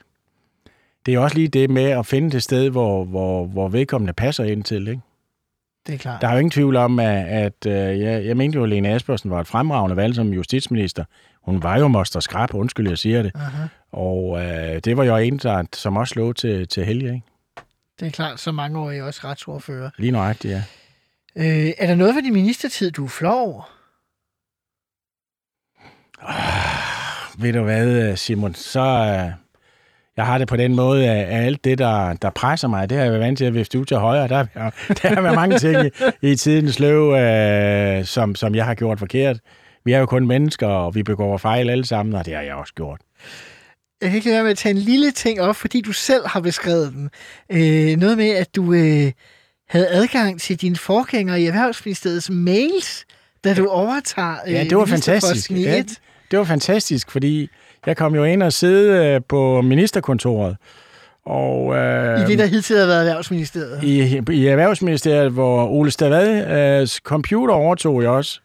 det er også lige det med at finde det sted, hvor, hvor, hvor vedkommende passer ind til. Ikke? Det er klart. Der er jo ingen tvivl om, at, at øh, jeg, jeg mente jo, at Lene Aspersen var et fremragende valg som justitsminister. Hun var jo moster skrab, undskyld, jeg siger det. Aha. Og øh, det var jo en, der, som også lå til, til Helge, ikke? Det er klart, så mange år er jeg også retsordfører. Lige nøjagtigt, ja. Øh, er der noget ved din ministertid, du er flov over? Ved du hvad, Simon, så... Øh, jeg har det på den måde, at alt det, der, der presser mig, det har jeg været vant til at vifte ud til højre. Der, der har været mange ting i, i tidens løb, øh, som, som jeg har gjort forkert. Vi er jo kun mennesker, og vi begår fejl alle sammen, og det har jeg også gjort. Jeg kan ikke lade være med at tage en lille ting op, fordi du selv har beskrevet den. Øh, noget med, at du øh, havde adgang til din forgænger i Erhvervsministeriets mails, da du overtager øh, Ja, det var fantastisk. Ja. Det var fantastisk, fordi jeg kom jo ind og sidde øh, på ministerkontoret. Og, øh, I det, der hidtil har været Erhvervsministeriet. i, i Erhvervsministeriet, hvor Ole Stavads computer overtog jo også.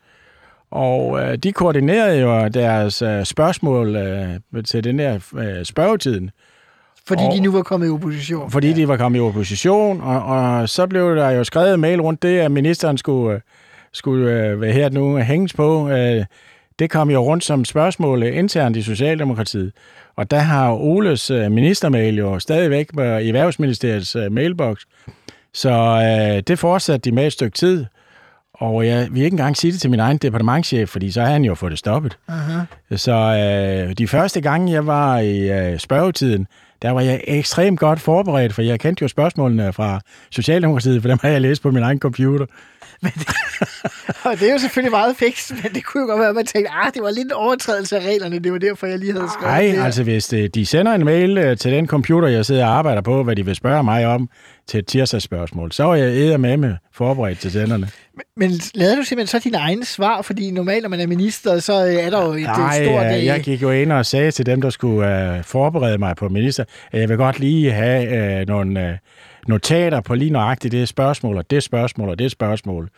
Og øh, de koordinerede jo deres øh, spørgsmål øh, til den der øh, spørgetiden, Fordi og- de nu var kommet i opposition. fordi de var kommet i opposition, og, og så blev der jo skrevet mail rundt det, at ministeren skulle, øh, skulle øh, være her nu hænges på. Øh, det kom jo rundt som spørgsmål internt i Socialdemokratiet. Og der har Oles øh, ministermail jo stadigvæk i Erhvervsministeriets øh, mailbox. Så øh, det fortsatte de med et stykke tid. Og jeg vil ikke engang sige det til min egen departementchef, fordi så har han jo fået det stoppet. Aha. Så øh, de første gange, jeg var i øh, spørgetiden, der var jeg ekstremt godt forberedt, for jeg kendte jo spørgsmålene fra Socialdemokratiet, for dem har jeg læst på min egen computer. Men det, og det er jo selvfølgelig meget fikst, men det kunne jo godt være, at man tænkte, ah, det var lidt en overtrædelse af reglerne, det var derfor, jeg lige havde skrevet Nej, det altså hvis øh, de sender en mail øh, til den computer, jeg sidder og arbejder på, hvad de vil spørge mig om til et tirsdagsspørgsmål, så er jeg med med forberedt til senderne. Men lavede du simpelthen så dine egne svar? Fordi normalt, når man er minister, så øh, er der jo et Nej, øh, stort... øh, øh, jeg gik jo ind og sagde til dem, der skulle øh, forberede mig på minister, at jeg vil godt lige have øh, nogle øh, notater på lige nøjagtigt det spørgsmål, og det spørgsmål, og det spørgsmål.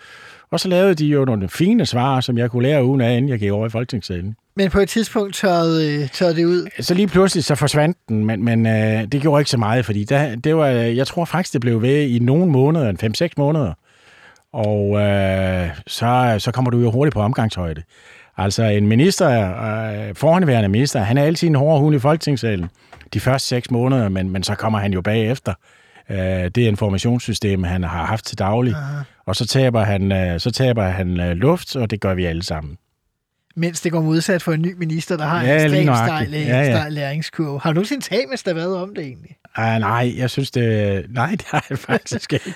Og så lavede de jo nogle fine svar, som jeg kunne lære uden af, inden jeg gik over i folketingssalen. Men på et tidspunkt tørrede, øh, tørrede det ud. Så lige pludselig så forsvandt den, men, men øh, det gjorde ikke så meget, fordi der, det var, jeg tror faktisk, det blev ved i nogle måneder, en 5-6 måneder. Og øh, så, så kommer du jo hurtigt på omgangshøjde. Altså en minister, øh, forhåndværende minister, han er altid en hård hund i folketingssalen de første seks måneder, men, men så kommer han jo bagefter. Øh, det informationssystem, han har haft til daglig. Aha. Og så taber han, øh, så taber han øh, luft, og det gør vi alle sammen. Mens det går modsat for en ny minister, der har Ja, en ekstremt stejl, Ja, ja, ja. stejl læringskurve. Har du nogensinde talt med Stavad om det egentlig? Ah, nej, jeg synes det... Nej, det har jeg faktisk ikke.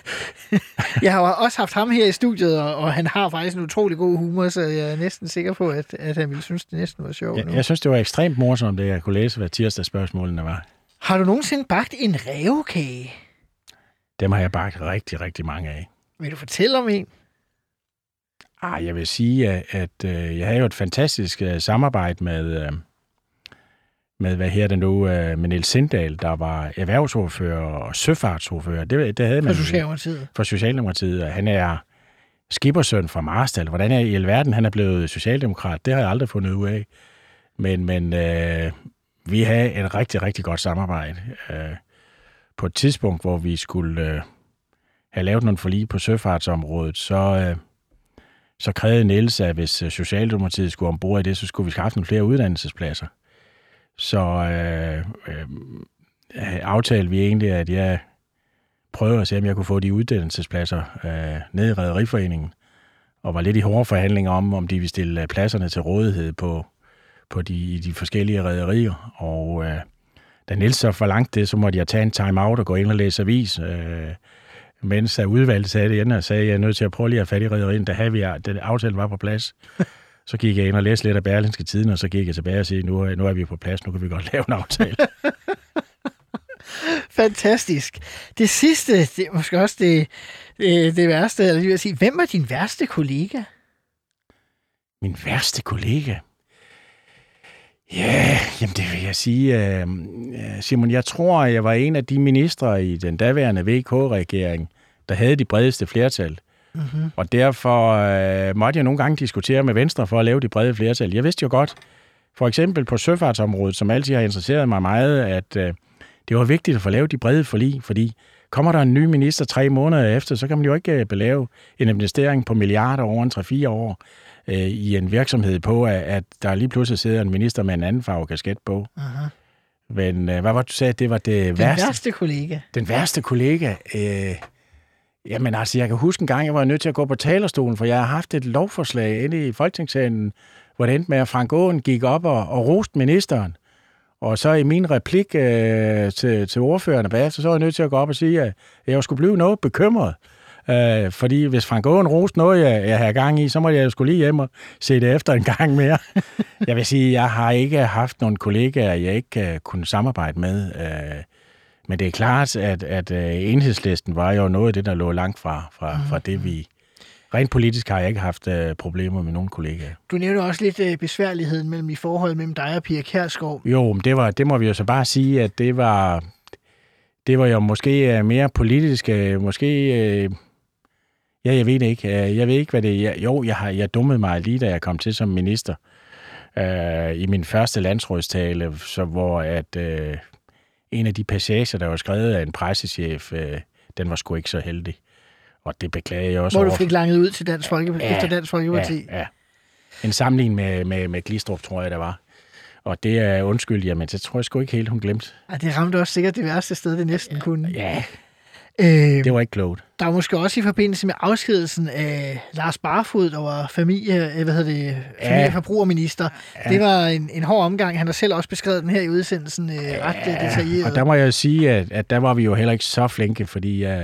Jeg har også haft ham her i studiet, og, og han har faktisk en utrolig god humor, så jeg er næsten sikker på, at, at han ville synes, det næsten var sjovt Jeg, nu. jeg synes, det var ekstremt morsomt, det jeg kunne læse, hvad tirsdagsspørgsmålene var. Har du nogensinde bagt en revkage? Dem har jeg bagt rigtig, rigtig mange af. Vil du fortælle om en? Ah, jeg vil sige, at, at øh, jeg havde jo et fantastisk øh, samarbejde med, øh, med, hvad her det nu, øh, med Niels Sindal, der var erhvervsordfører og søfartsordfører. Det, det havde For man Socialdemokratiet. for Socialdemokratiet, og han er skippersøn fra Marstal. Hvordan er i alverden han er blevet socialdemokrat, det har jeg aldrig fundet ud af. Men, men øh, vi havde et rigtig, rigtig godt samarbejde. Øh, på et tidspunkt, hvor vi skulle øh, have lavet nogle forlig på søfartsområdet, så, øh, så krævede Niels, at hvis øh, Socialdemokratiet skulle ombord i det, så skulle vi skaffe nogle flere uddannelsespladser. Så øh, øh, aftalte vi egentlig, at jeg prøvede at se, om jeg kunne få de uddannelsespladser øh, ned i Rederiforeningen, og var lidt i hårde forhandlinger om, om de ville stille øh, pladserne til rådighed på, på de, de forskellige rædderier. Og øh, da Niels så forlangte det, så måtte jeg tage en time-out og gå ind og læse avis, øh, mens der udvalgte sagde det igen, og sagde, at jeg er nødt til at prøve lige at have fat i rædderien, da havde vi, den aftalen var på plads. Så gik jeg ind og læste lidt af Berlinske Tiden, og så gik jeg tilbage og sagde, nu, er- nu er vi på plads, nu kan vi godt lave en aftale. Fantastisk. Det sidste, det er måske også det, det, det værste, eller lige vil sige, hvem er din værste kollega? Min værste kollega? Ja, jamen det vil jeg sige. Øh, Simon, jeg tror, jeg var en af de ministre i den daværende VK-regering, der havde de bredeste flertal. Mm-hmm. Og derfor øh, måtte jeg nogle gange diskutere med Venstre for at lave de brede flertal. Jeg vidste jo godt, for eksempel på søfartsområdet, som altid har interesseret mig meget, at øh, det var vigtigt at få lavet de brede forlig, fordi kommer der en ny minister tre måneder efter, så kan man jo ikke øh, belave en investering på milliarder over en 3-4 år øh, i en virksomhed på, at, at der lige pludselig sidder en minister med en anden farve kasket på. Aha. Men øh, hvad var du sagde, det var det Den værste? værste kollega. Den værste kollega? Øh, jamen altså, jeg kan huske en gang, jeg var nødt til at gå på talerstolen, for jeg har haft et lovforslag inde i Folketingssalen, hvor det endte med, at Frank Aaen gik op og, og roste ministeren. Og så i min replik øh, til, til ordførerne bagefter, så var jeg nødt til at gå op og sige, at jeg skulle blive noget bekymret. Øh, fordi hvis Frank Aaen roste noget, jeg, jeg havde gang i, så må jeg jo skulle lige hjem og se det efter en gang mere. jeg vil sige, jeg har ikke haft nogle kollegaer, jeg ikke uh, kunne samarbejde med. Uh, men det er klart, at, at uh, enhedslisten var jo noget af det, der lå langt fra, fra, fra det, vi... Rent politisk har jeg ikke haft uh, problemer med nogen kollegaer. Du nævner også lidt øh, besværligheden mellem i forholdet mellem dig og Pia Kærsgaard. Jo, men det, var, det må vi jo så bare sige, at det var, det var jo måske øh, mere politisk, øh, måske... Ja, jeg ved det ikke. Øh, Jeg ved ikke, hvad det er. Jo, jeg har jeg dummede mig lige, da jeg kom til som minister øh, i min første landsrådstale, så hvor at øh, en af de passager, der var skrevet af en pressechef, øh, den var sgu ikke så heldig. Og det beklager jeg også Hvor du fik langet ud til Dansk Folkeparti, Ja, efter Dansk Folkeparti. Ja, ja. En sammenligning med, med, med Glistrup, tror jeg, der var. Og det er undskyld, jamen, det tror jeg sgu ikke helt, hun glemte. Ja. det ramte også sikkert det værste sted, det næsten kunne. Ja, Øh, Det var ikke klogt. der var måske også i forbindelse med afskedelsen af Lars Barfod, der var familie, øh, hvad hedder det, familie- og forbrugerminister. Ja. Det var en, en hård omgang. Han har selv også beskrevet den her i udsendelsen øh, ret øh, detaljeret. Og der må jeg sige, at, at der var vi jo heller ikke så flinke, fordi uh,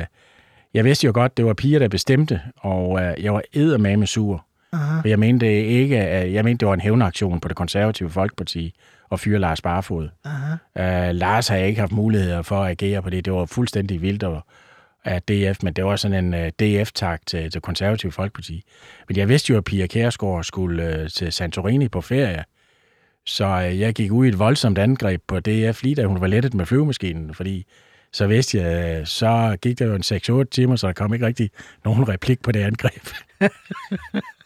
jeg vidste jo godt, det var piger, der bestemte, og uh, jeg var eddermame sur. Aha. For jeg mente ikke, at, jeg mente, det var en hævnaktion på det konservative Folkeparti at fyre Lars Barfod. Aha. Uh, Lars har ikke haft muligheder for at agere på det. Det var fuldstændig vildt og, af DF, men det var sådan en uh, DF-tak til, til konservative Folkeparti. Men jeg vidste jo, at Pia Kærsgaard skulle uh, til Santorini på ferie, så uh, jeg gik ud i et voldsomt angreb på DF, lige da hun var lettet med flyvemaskinen, fordi så vidste jeg, øh, så gik der jo en 6-8 timer, så der kom ikke rigtig nogen replik på det angreb.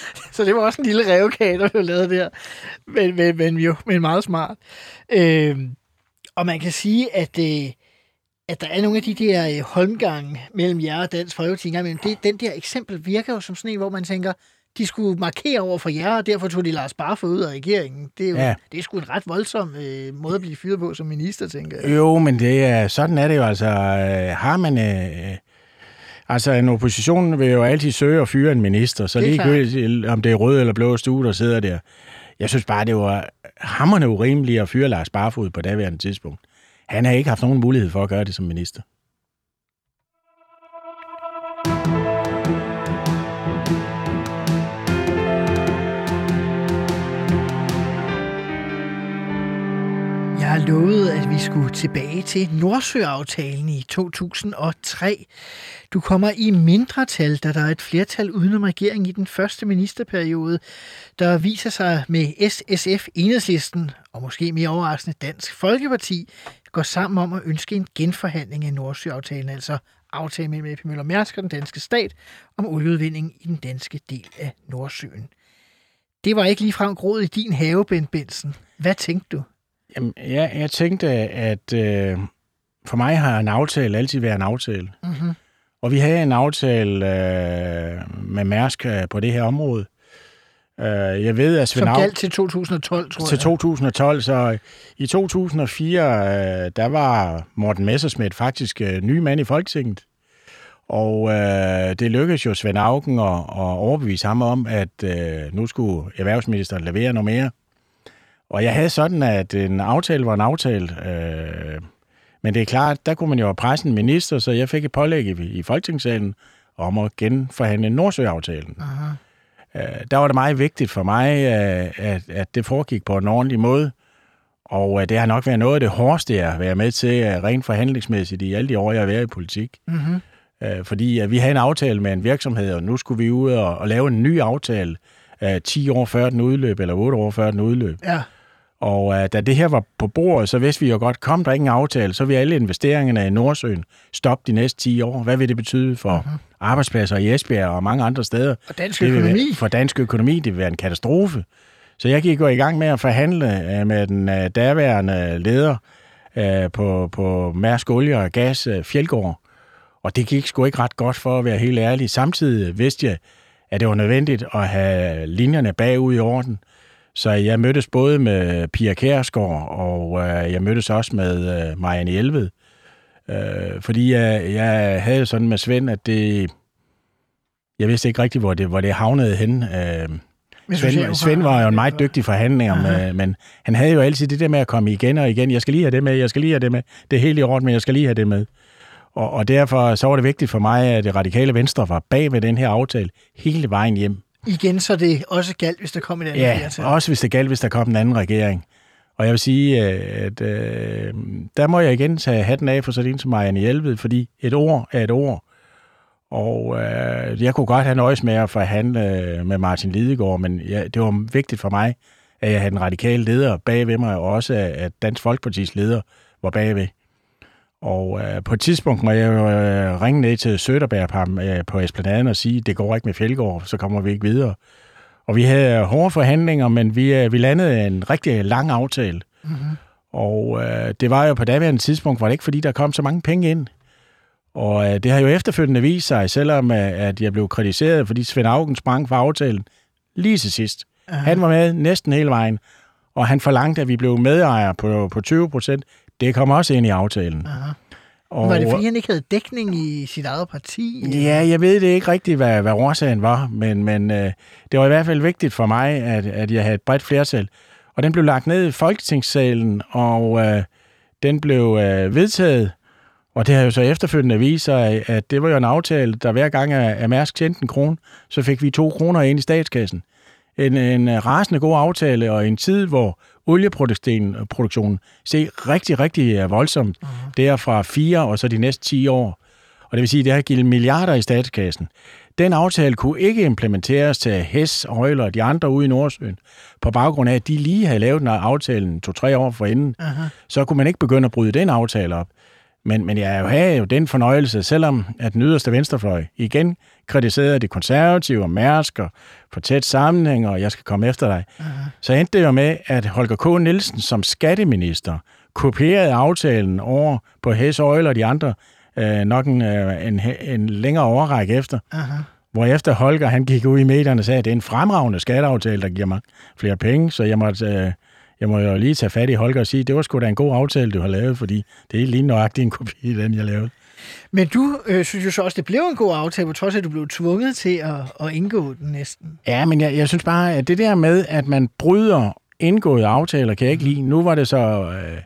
Så det var også en lille revkage, der blev lavet der. Men, men, men jo, men meget smart. Øh, og man kan sige, at, øh, at der er nogle af de der øh, holmgange mellem jer og Dansk Folkeparti. en gang imellem. Det, den der eksempel virker jo som sådan en, hvor man tænker, de skulle markere over for jer, og derfor tog de Lars Barfod ud af regeringen. Det er jo Ja. det er sgu en ret voldsom øh, måde at blive fyret på som minister, tænker jeg. Jo, men det er, sådan er det jo altså. Øh, Har man... Øh, altså, en opposition vil jo altid søge at fyre en minister, så Det er ligegyldigt, om det er rød eller blå stue, der sidder der. Jeg synes bare, det var hammerne urimeligt at fyre Lars Barfod på daværende tidspunkt. Han har ikke haft nogen mulighed for at gøre det som minister. Jeg lovet, at vi skulle tilbage til Nordsøaftalen i 2003. Du kommer i mindretal, da der er et flertal udenom regeringen i den første ministerperiode, der viser sig med SSF, Enhedslisten og måske mere overraskende Dansk Folkeparti, går sammen om at ønske en genforhandling af Nordsøaftalen, altså aftalen mellem AP Møller Mærsk og den danske stat om olieudvinding i den danske del af Nordsøen. Det var ikke ligefrem groet i din have, Bent Benson. Hvad tænkte du? Jamen, ja, jeg tænkte, at øh, for mig har en aftale altid været en aftale. Mm-hmm. Og vi havde en aftale øh, med Mærsk øh, på det her område. Øh, jeg ved, at Svend Som galt til 2012, tror til jeg. 2012, så i 2004, øh, der var Morten Messerschmidt faktisk øh, ny mand i Folketinget. Og øh, det lykkedes jo Svend Augen at, at overbevise ham om, at øh, nu skulle erhvervsministeren levere noget mere. Og jeg havde sådan, at en aftale var en aftale. Øh, men det er klart, der kunne man jo presse en minister, så jeg fik et pålæg i, i Folketingssalen om at genforhandle Nordsøaftalen. Aha. Øh, der var det meget vigtigt for mig, øh, at, at det foregik på en ordentlig måde. Og øh, det har nok været noget af det hårdeste, jeg har været med til øh, rent forhandlingsmæssigt i alle de år, jeg har været i politik. Mm-hmm. Fordi øh, vi havde en aftale med en virksomhed, og nu skulle vi ud og, og lave en ny aftale øh, 10 år før den udløb, eller 8 år før den udløb. Ja. Og øh, da det her var på bordet, så vidste vi jo godt, kom der ikke en aftale, så vil alle investeringerne i Nordsøen stoppe de næste 10 år. Hvad vil det betyde for mm-hmm. arbejdspladser i Esbjerg og mange andre steder? Og dansk Det økonomi. Være, for dansk økonomi, det vil være en katastrofe. Så jeg gik jo i gang med at forhandle øh, med den øh, daværende leder øh, på, på Mærsk Olie og Gas, øh, Fjeldgaard. Og det gik sgu ikke ret godt for at være helt ærlig. Samtidig vidste jeg, at det var nødvendigt at have linjerne bagud i orden. Så jeg mødtes både med Pia Kærsgaard, og øh, jeg mødtes også med øh, Marianne Hjelved. Øh, fordi jeg, jeg havde sådan med Svend, at det... Jeg vidste ikke rigtigt, hvor det, hvor det havnede hen. Øh, Svend, Svend var jo en meget dygtig forhandler, med, men han havde jo altid det der med at komme igen og igen. Jeg skal lige have det med, jeg skal lige have det med. Det er helt i orden, men jeg skal lige have det med. Og, og derfor så var det vigtigt for mig, at det radikale venstre var bag ved den her aftale hele vejen hjem. Igen, så det også galt, hvis der kom et andet Ja, flertal. også hvis det galt, hvis der kom en anden regering. Og jeg vil sige, øh, at øh, der må jeg igen tage hatten af for sådan en som Marianne Hjelved, fordi et ord er et ord. Og øh, jeg kunne godt have nøjes med at forhandle med Martin Lidegaard, men ja, det var vigtigt for mig, at jeg havde den radikale leder bag ved mig, og også at Dansk Folkepartis leder var bagved. Og øh, på et tidspunkt må jeg jo øh, ringe ned til Søderberg øh, på Esplanaden og sige, det går ikke med Fjeldgaard, så kommer vi ikke videre. Og vi havde hårde forhandlinger, men vi, øh, vi landede en rigtig lang aftale. Mm-hmm. Og øh, det var jo på daværende tidspunkt, var det ikke fordi, der kom så mange penge ind. Og øh, det har jo efterfølgende vist sig, selvom øh, at jeg blev kritiseret, fordi Svend Augen sprang fra aftalen lige til sidst. Aha. Han var med næsten hele vejen, og han forlangte, at vi blev medejere på, på 20 procent. Det kom også ind i aftalen. Aha. Og, var det fordi, han ikke havde dækning i sit eget parti? Ja, jeg ved det ikke rigtigt, hvad, hvad årsagen var, men, men øh, det var i hvert fald vigtigt for mig, at, at jeg havde et bredt flertal. Og den blev lagt ned i Folketingssalen, og øh, den blev øh, vedtaget. Og det har jo så efterfølgende vist sig, at det var jo en aftale, der hver gang at Mærsk tjente en krone, så fik vi to kroner ind i statskassen. En, en rasende god aftale, og en tid, hvor olieproduktionen ser rigtig, rigtig øh, voldsomt. Uh-huh. Det er fra fire og så de næste 10 år. Og det vil sige, at det har givet milliarder i statskassen. Den aftale kunne ikke implementeres til Hess, Øjler og de andre ude i Nordsøen, på baggrund af, at de lige havde lavet den aftalen to-tre år forinden. Uh-huh. Så kunne man ikke begynde at bryde den aftale op. Men, men jeg har jo den fornøjelse, selvom at den yderste venstrefløj igen kritiserede de konservative og Mærsk og for tæt sammenhæng, og jeg skal komme efter dig, uh-huh. så endte det jo med, at Holger K. Nielsen som skatteminister kopierede aftalen over på Hess Oil og de andre øh, nok en, øh, en, en længere overrække efter. Uh-huh. Hvor efter Holger han gik ud i medierne og sagde, at det er en fremragende skatteaftale, der giver mig flere penge, så jeg måtte... Øh, jeg må jo lige tage fat i Holger og sige, det var sgu da en god aftale, du har lavet, fordi det er lige nøjagtigt en kopi af den, jeg lavede. Men du øh, synes jo så også, det blev en god aftale, på trods af, at du blev tvunget til at, at indgå den næsten. Ja, men jeg, jeg synes bare, at det der med, at man bryder indgåede aftaler, kan jeg ikke lide. Nu var det så øh,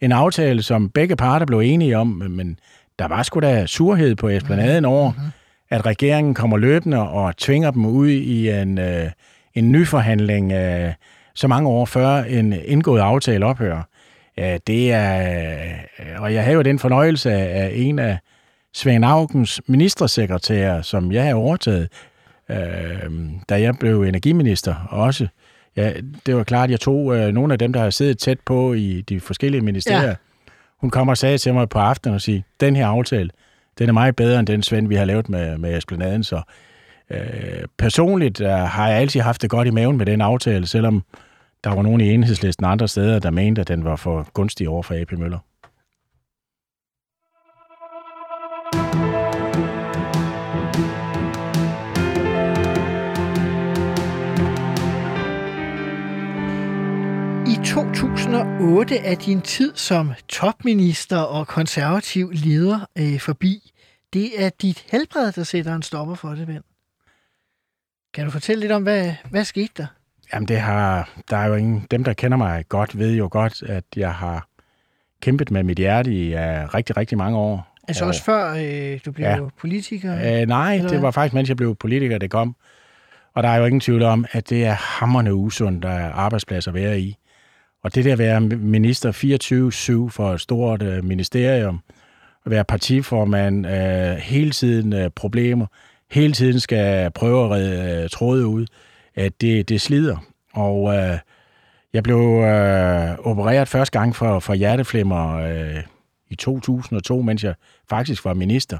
en aftale, som begge parter blev enige om, men der var sgu da surhed på esplanaden over, mm-hmm. at regeringen kommer løbende og tvinger dem ud i en, øh, en ny forhandling øh, så mange år før en indgået aftale ophører. Ja, det er, og jeg havde jo den fornøjelse af en af Svend Augens ministersekretærer, som jeg har overtaget, øh, da jeg blev energiminister også. Ja, det var klart, at jeg tog øh, nogle af dem, der har siddet tæt på i de forskellige ministerier. Ja. Hun kommer og sagde til mig på aftenen og sige, den her aftale, den er meget bedre end den Svend, vi har lavet med, med Esplanaden. Så øh, personligt øh, har jeg altid haft det godt i maven med den aftale, selvom der var nogen i enhedslisten andre steder, der mente, at den var for gunstig over for AP Møller. I 2008 er din tid som topminister og konservativ leder øh, forbi. Det er dit helbred, der sætter en stopper for det, ven. Kan du fortælle lidt om, hvad, hvad skete der? Jamen, det har, der er jo ingen, dem, der kender mig godt, ved jo godt, at jeg har kæmpet med mit hjerte i uh, rigtig, rigtig mange år. Altså og, også før øh, du blev ja. politiker? Uh, nej, eller? det var faktisk, mens jeg blev politiker, det kom. Og der er jo ingen tvivl om, at det er hammerne usundt, der er arbejdspladser at være i. Og det der at være minister 24-7 for et stort uh, ministerium, at være partiformand, uh, hele tiden uh, problemer, hele tiden skal prøve at redde uh, tråde ud, at det, det slider. Og uh, jeg blev uh, opereret første gang for, for hjerteflimmer uh, i 2002, mens jeg faktisk var minister.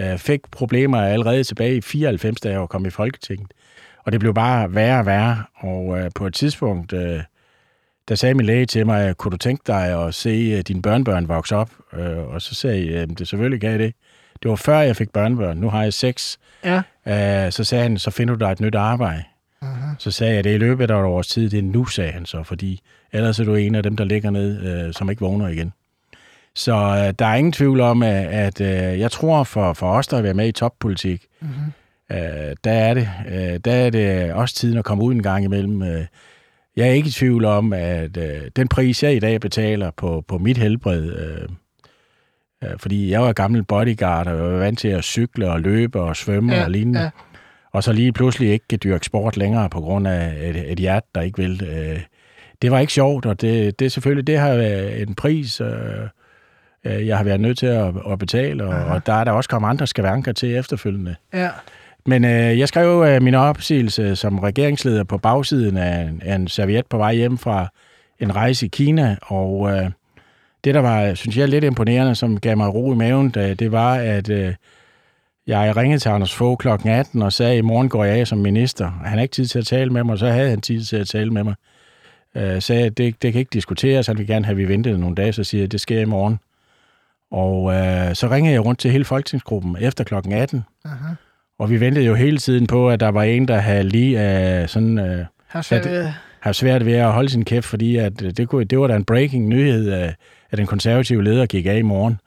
Uh, fik problemer allerede tilbage i 94, da jeg kom i Folketinget. Og det blev bare værre og værre. Og uh, på et tidspunkt... Uh, der sagde min læge til mig, kunne du tænke dig at se øh, dine børnebørn vokse op? Øh, og så sagde jeg, det selvfølgelig gav det. Det var før jeg fik børnebørn. Nu har jeg seks. Ja. Øh, så sagde han, så finder du dig et nyt arbejde. Uh-huh. Så sagde jeg, det er i løbet af et års tid. Det er nu, sagde han så, fordi ellers er du en af dem, der ligger ned, som ikke vågner igen. Så der er ingen tvivl om, at, jeg tror for, for os, der er været med i toppolitik, uh-huh. der, er det, der er det også tiden at komme ud en gang imellem jeg er ikke i tvivl om, at øh, den pris, jeg i dag betaler på, på mit helbred, øh, øh, fordi jeg var gammel bodyguard, og jeg var vant til at cykle og løbe og svømme ja, og lignende, ja. og så lige pludselig ikke kan dyrke sport længere på grund af et, et hjerte, der ikke vil. Øh, det var ikke sjovt, og det, det selvfølgelig, det har været en pris, øh, øh jeg har været nødt til at, at betale, og, og der er der også kommet andre skavanker til efterfølgende. Ja. Men øh, jeg skrev øh, min opsigelse som regeringsleder på bagsiden af, af en serviet på vej hjem fra en rejse i Kina, og øh, det, der var, synes jeg, lidt imponerende, som gav mig ro i maven, det, det var, at øh, jeg ringede til Anders Fogh kl. 18 og sagde, at i morgen går jeg af som minister. Han havde ikke tid til at tale med mig, og så havde han tid til at tale med mig. Øh, sagde, at det, det kan ikke diskuteres, han vil gerne have, at vi ventede nogle dage, så siger jeg, at det sker i morgen. Og øh, så ringede jeg rundt til hele folketingsgruppen efter kl. 18, Aha. Og vi ventede jo hele tiden på, at der var en, der havde lige uh, sådan... Uh, har svært, ved. har svært ved at holde sin kæft, fordi at det, kunne, det var da en breaking nyhed, at, at den konservative leder gik af i morgen.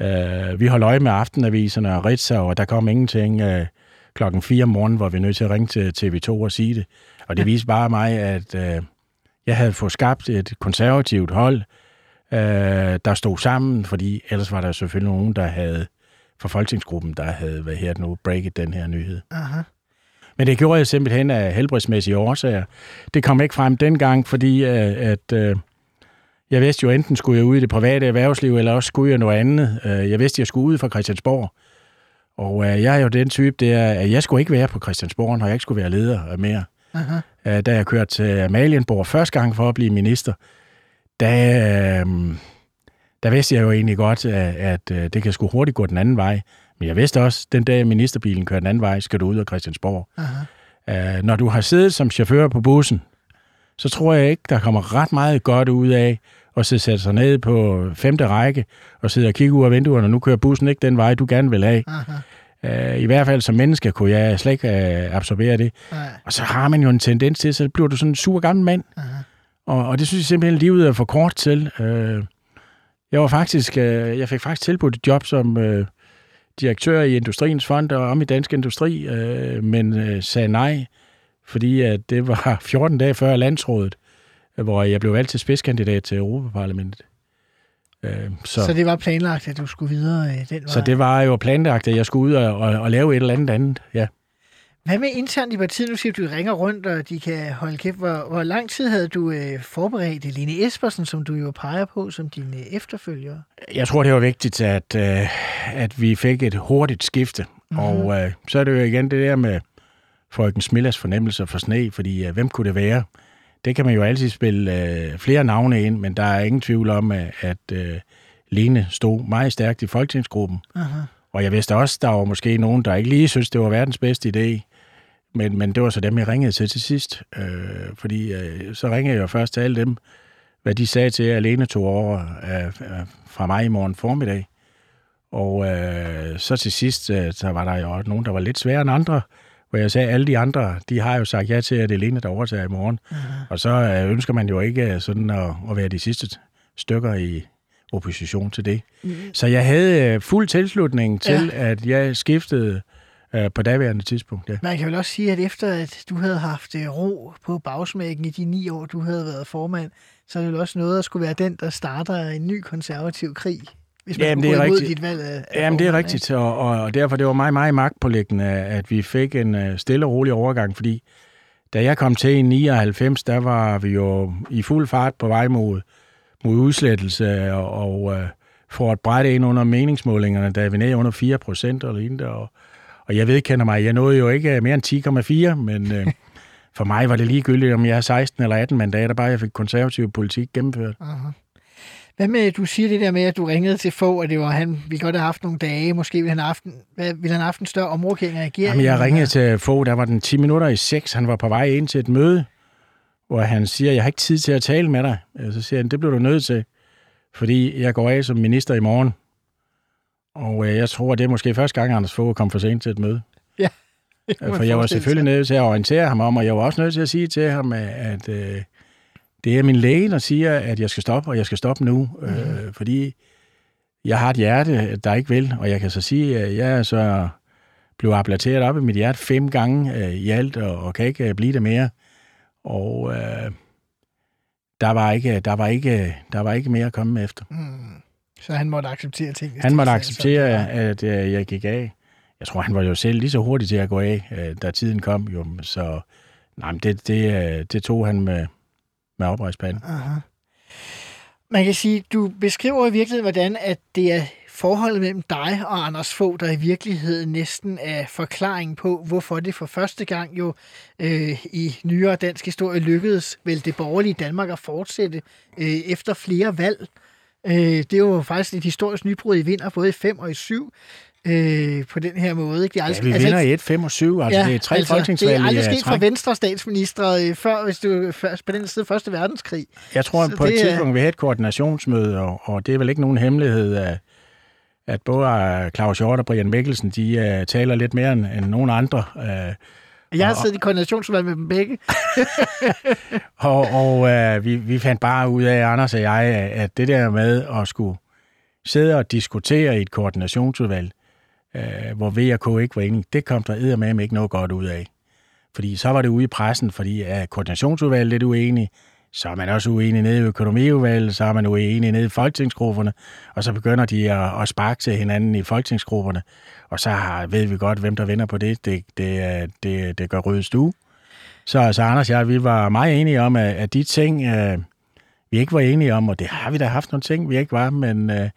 Øh, vi holdt øje med aftenaviserne og Ritzau, og der kom ingenting øh, klokken 4 om morgenen, hvor vi nødt til at ringe til TV2 og sige det. Og det viste bare mig, at øh, jeg havde fået skabt et konservativt hold, øh, der stod sammen, fordi ellers var der selvfølgelig nogen, der havde for folketingsgruppen, der havde, hvad her nu, breaket den her nyhed. Aha. Men det gjorde jeg simpelthen af helbredsmæssige årsager. Det kom ikke frem dengang, fordi øh, at, øh, jeg vidste jo, enten skulle jeg ud i det private erhvervsliv, eller også skulle jeg noget andet. Øh, jeg vidste, at jeg skulle ud fra Christiansborg. Og øh, jeg er jo den type, det er, at jeg skulle ikke være på Christiansborg, når jeg ikke skulle være leder mere. Aha. Øh, da jeg kørte til Amalienborg første gang for at blive minister, der, der vidste jeg jo egentlig godt, at, at det kan sgu hurtigt gå den anden vej. Men jeg vidste også, at den dag ministerbilen kører den anden vej, skal du ud af Christiansborg. Aha. Når du har siddet som chauffør på bussen, så tror jeg ikke, der kommer ret meget godt ud af at sidde sætte sig ned på femte række og sidde og kigge ud af vinduerne, og nu kører bussen ikke den vej, du gerne vil have. Aha. Øh, I hvert fald som menneske kunne jeg slet ikke øh, absorbere det. Nej. Og så har man jo en tendens til, så bliver du sådan en sur gammel mand. Aha. Og, og det synes jeg simpelthen, livet er for kort til. Øh, jeg var faktisk, jeg fik faktisk tilbudt et job som direktør i Industriens Fond og om i Dansk Industri, men sagde nej, fordi at det var 14 dage før landsrådet, hvor jeg blev valgt til spidskandidat til Europaparlamentet. Øh, så, Så det var planlagt, at du skulle videre øh, den vej. så det var jo planlagt, at jeg skulle ud og, og, og lave et eller andet andet. Ja. Hvad med internt i partiet? Nu siger du, at du ringer rundt, og de kan holde kæft. Hvor, hvor lang tid havde du øh, forberedt Line Espersen, som du jo peger på som din øh, efterfølger? Jeg tror, det var vigtigt, at, øh, at vi fik et hurtigt skifte. Mm-hmm. Og øh, så er det jo igen det der med Frøken Smillas fornemmelser for sne, fordi øh, hvem kunne det være? Det kan man jo altid spille øh, flere navne ind, men der er ingen tvivl om, at, at øh, Lene stod meget stærkt i folketingsgruppen. Aha. Og jeg vidste også, der var måske nogen, der ikke lige synes, det var verdens bedste idé. Men, men det var så dem, jeg ringede til til sidst. Øh, fordi øh, så ringede jeg jo først til alle dem, hvad de sagde til, at alene tog over øh, øh, fra mig i morgen formiddag. Og øh, så til sidst, øh, så var der jo nogen, der var lidt sværere end andre, hvor jeg sagde, at alle de andre, de har jo sagt ja til, at det er Lene, der overtager i morgen. Aha. Og så øh, ønsker man jo ikke øh, sådan at, at være de sidste stykker i opposition til det. Mm. Så jeg havde øh, fuld tilslutning til, ja. at jeg skiftede øh, på daværende tidspunkt. Ja. Man kan vel også sige, at efter at du havde haft ro på bagsmækken i de ni år, du havde været formand, så er det vel også noget at skulle være den, der starter en ny konservativ krig, hvis man Jamen, det er rigtigt. dit valg af, Jamen, det er rigtigt, og, og, og derfor det var mig meget magtpålæggende, at vi fik en uh, stille og rolig overgang, fordi da jeg kom til i 99, der var vi jo i fuld fart på vej mod, mod udslettelse, og, og uh, for at brætte ind under meningsmålingerne, da vi nede under 4 procent eller lignende, og, og jeg vedkender mig, jeg nåede jo ikke mere end 10,4, men uh, for mig var det ligegyldigt, om jeg er 16 eller 18 mandater, bare jeg fik konservativ politik gennemført. Aha. Hvad med, du siger det der med, at du ringede til få, at det var han, vi godt have haft nogle dage, måske ville han have haft, en- hvad, ville han have haft en større omrokering af regeringen? Jamen, jeg ringede til få, der var den 10 minutter i 6. Han var på vej ind til et møde, hvor han siger, jeg har ikke tid til at tale med dig. Øh, Så siger han, det bliver du nødt til, fordi jeg går af som minister i morgen. Og øh, jeg tror, det er måske første gang, Anders Fogh kom for sent til et møde. Ja. Øh, For jeg var selvfølgelig nødt til at orientere ham om, og jeg var også nødt til at sige til ham, at, at øh, det er min læge, der siger, at jeg skal stoppe, og jeg skal stoppe nu. Mm. Øh, fordi jeg har et hjerte, der ikke vil, og jeg kan så sige, at jeg så blev ablateret op i mit hjerte fem gange øh, i alt, og, og kan ikke øh, blive det mere. Og øh, der, var ikke, der, var ikke, der var ikke mere at komme efter. Mm. Så han måtte acceptere ting. Han måtte er acceptere, sådan, at øh, jeg gik af. Jeg tror, han var jo selv lige så hurtig til at gå af, øh, da tiden kom. Jo. Så nej, men det, det, øh, det tog han med, med oprejspanden. Aha. Man kan sige, du beskriver i virkeligheden, hvordan at det er forholdet mellem dig og Anders Fogh, der i virkeligheden næsten er forklaring på, hvorfor det for første gang jo øh, i nyere dansk historie lykkedes vel det borgerlige Danmark at fortsætte øh, efter flere valg. Øh, det er jo faktisk et historisk nybrud i vinder, både i 5 og i 7 øh, på den her måde. Ikke? Det er Ja, aldrig, vi vinder i 1, 5 og 7. Altså, det er tre altså, folketingsvalg Det er aldrig øh, sket for venstre statsminister øh, før, hvis du først på den side første verdenskrig. Jeg tror, Så på et det er- tidspunkt, vi havde et koordinationsmøde, og, og det er vel ikke nogen hemmelighed, at, at både Claus Hjort og Brian Mikkelsen, de uh, taler lidt mere end, end nogen andre. Uh, Jeg har Og- siddet i koordinationsudvalg med dem begge. og og uh, vi, vi fandt bare ud af, Anders og jeg, at det der med at skulle sidde og diskutere i et koordinationsudvalg, øh, hvor V og K ikke var enige, det kom der med ikke noget godt ud af. Fordi så var det ude i pressen, fordi er koordinationsudvalget lidt uenig, så er man også uenig nede i økonomiudvalget, så er man uenig nede i folketingsgrupperne, og så begynder de at, at sparke til hinanden i folketingsgrupperne, og så har, ved vi godt, hvem der vinder på det. Det, det, det, det gør røde stue. Så altså, Anders og jeg, vi var meget enige om, at, at de ting, øh, vi ikke var enige om, og det har vi da haft nogle ting, vi ikke var, men øh,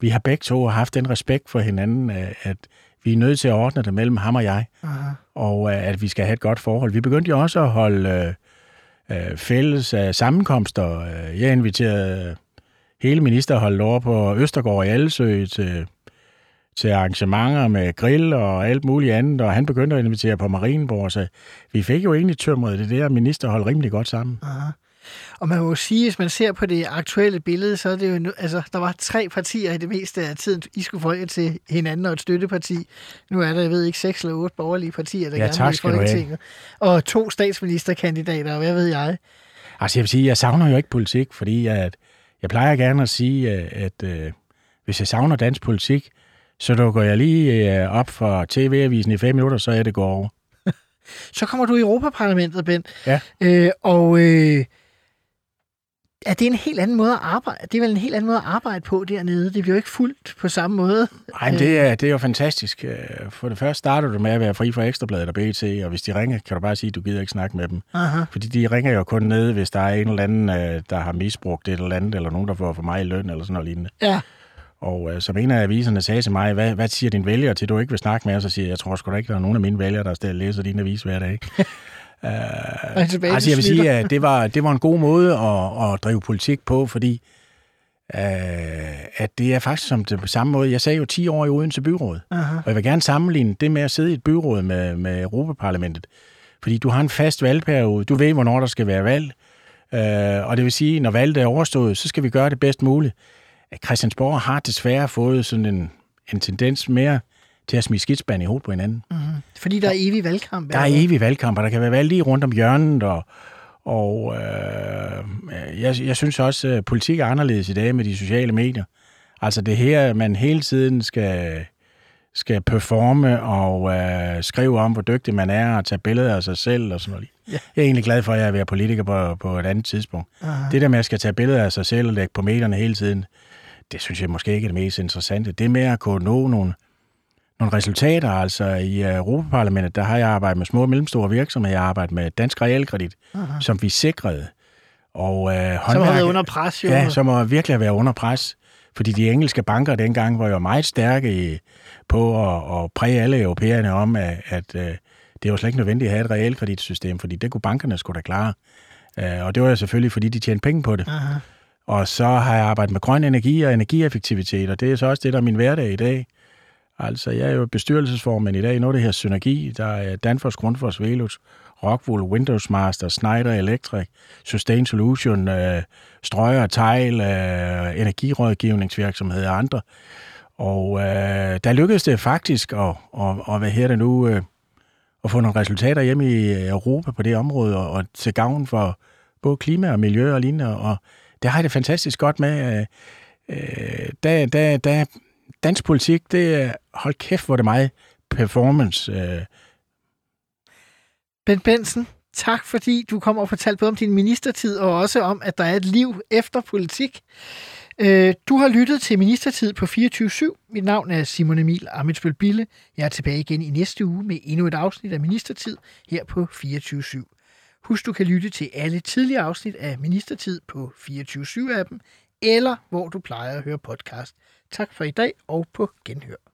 vi har begge to haft den respekt for hinanden, øh, at vi er nødt til at ordne det mellem ham og jeg, Aha. og øh, at vi skal have et godt forhold. Vi begyndte jo også at holde øh, øh, fælles øh, sammenkomster. Jeg inviterede hele ministerholdet over på Østergaard i Allesø til, til arrangementer med grill og alt muligt andet, og han begyndte at invitere på Marienborg, så vi fik jo egentlig tømret det der ministerhold rimelig godt sammen. Aha. Og man må jo sige, hvis man ser på det aktuelle billede, så er det jo, altså, der var tre partier i det meste af tiden, I skulle folke til hinanden og et støtteparti. Nu er der, jeg ved ikke, seks eller otte borgerlige partier, der ja, gerne vil i Folketinget. Og to statsministerkandidater, og hvad ved jeg. Altså jeg vil sige, jeg savner jo ikke politik, fordi at, jeg plejer gerne at sige, at, at øh, hvis jeg savner dansk politik, så dukker jeg lige øh, op for TV-avisen i fem minutter, så er det går over. så kommer du i Europaparlamentet, Ben. Ja. Øh, og øh, er det en helt anden måde at arbejde? Det er vel en helt anden måde at arbejde på dernede. Det bliver jo ikke fuldt på samme måde. Nej, men det er, det er jo fantastisk. Øh, for det første starter du med at være fri for Ekstrabladet og BT, og hvis de ringer, kan du bare sige, at du gider ikke snakke med dem. Aha. Fordi de ringer jo kun ned, hvis der er en eller anden, øh, der har misbrugt et eller andet, eller nogen, der får for meget løn, eller sådan noget lignende. Ja. Og uh, som en af aviserne sagde til mig, hvad, hvad siger din vælger til, du ikke vil snakke med os? Så siger jeg, jeg tror sgu da ikke, der er nogen af mine vælgere, der læser din avis hver dag. Uh, altså jeg vil sige, at det var, det var en god måde at, at drive politik på, fordi uh, at det er faktisk som det på samme måde. Jeg sagde jo 10 år i Odense Byråd, Aha. og jeg vil gerne sammenligne det med at sidde i et byråd med, med Europaparlamentet. Fordi du har en fast valgperiode, du ved, hvornår der skal være valg, uh, og det vil sige, når valget er overstået, så skal vi gøre det bedst muligt. Christiansborg har desværre fået sådan en, en tendens mere til at smide skidspand i hovedet på hinanden. Mm-hmm. Fordi der er evig valgkamp? Der er evig valgkamp, og der kan være valg lige rundt om hjørnet, og, og øh, jeg, jeg synes også, at politik er anderledes i dag med de sociale medier. Altså det her, man hele tiden skal, skal performe og øh, skrive om, hvor dygtig man er, og tage billeder af sig selv og sådan noget. Ja. Jeg er egentlig glad for, at jeg er være politiker på, på et andet tidspunkt. Aha. Det der med, at jeg skal tage billeder af sig selv og lægge på medierne hele tiden, det synes jeg måske ikke er det mest interessante. Det med at kunne nå nogle, nogle resultater, altså i øh, Europaparlamentet, der har jeg arbejdet med små og mellemstore virksomheder. Jeg har arbejdet med Dansk Realkredit, Aha. som vi sikrede. Og, øh, som har været under pres, jo. Ja, som har virkelig været under pres. Fordi de engelske banker dengang var jo meget stærke i, på at, at præge alle europæerne om, at, at øh, det var slet ikke nødvendigt at have et realkreditsystem, fordi det kunne bankerne skulle da klare. Øh, og det var jo selvfølgelig, fordi de tjente penge på det. Aha. Og så har jeg arbejdet med grøn energi og energieffektivitet, og det er så også det, der er min hverdag i dag. Altså, jeg er jo bestyrelsesformand i dag Nu noget, det her Synergi. Der er Danfoss, Grundfos, Velux, Rockwool, Windows Master, Schneider Electric, Sustain Solution, øh, Strøger, Tejl, øh, energirådgivningsvirksomheder og andre. Og øh, der lykkedes det faktisk at, at, at hvad her det nu, øh, at få nogle resultater hjem i Europa på det område, og, og til gavn for både klima og miljø og lignende. Og det har jeg det fantastisk godt med. Øh, øh da, da, da dansk politik, det er, hold kæft, hvor det meget performance. Øh. Ben Benson, tak fordi du kom og fortalte både om din ministertid, og også om, at der er et liv efter politik. Øh, du har lyttet til Ministertid på 24-7. Mit navn er Simon Emil Amitsbøl Bille. Jeg er tilbage igen i næste uge med endnu et afsnit af Ministertid her på 24-7. Husk, du kan lytte til alle tidligere afsnit af Ministertid på 24-7-appen, eller hvor du plejer at høre podcast. Tak for i dag og på genhør.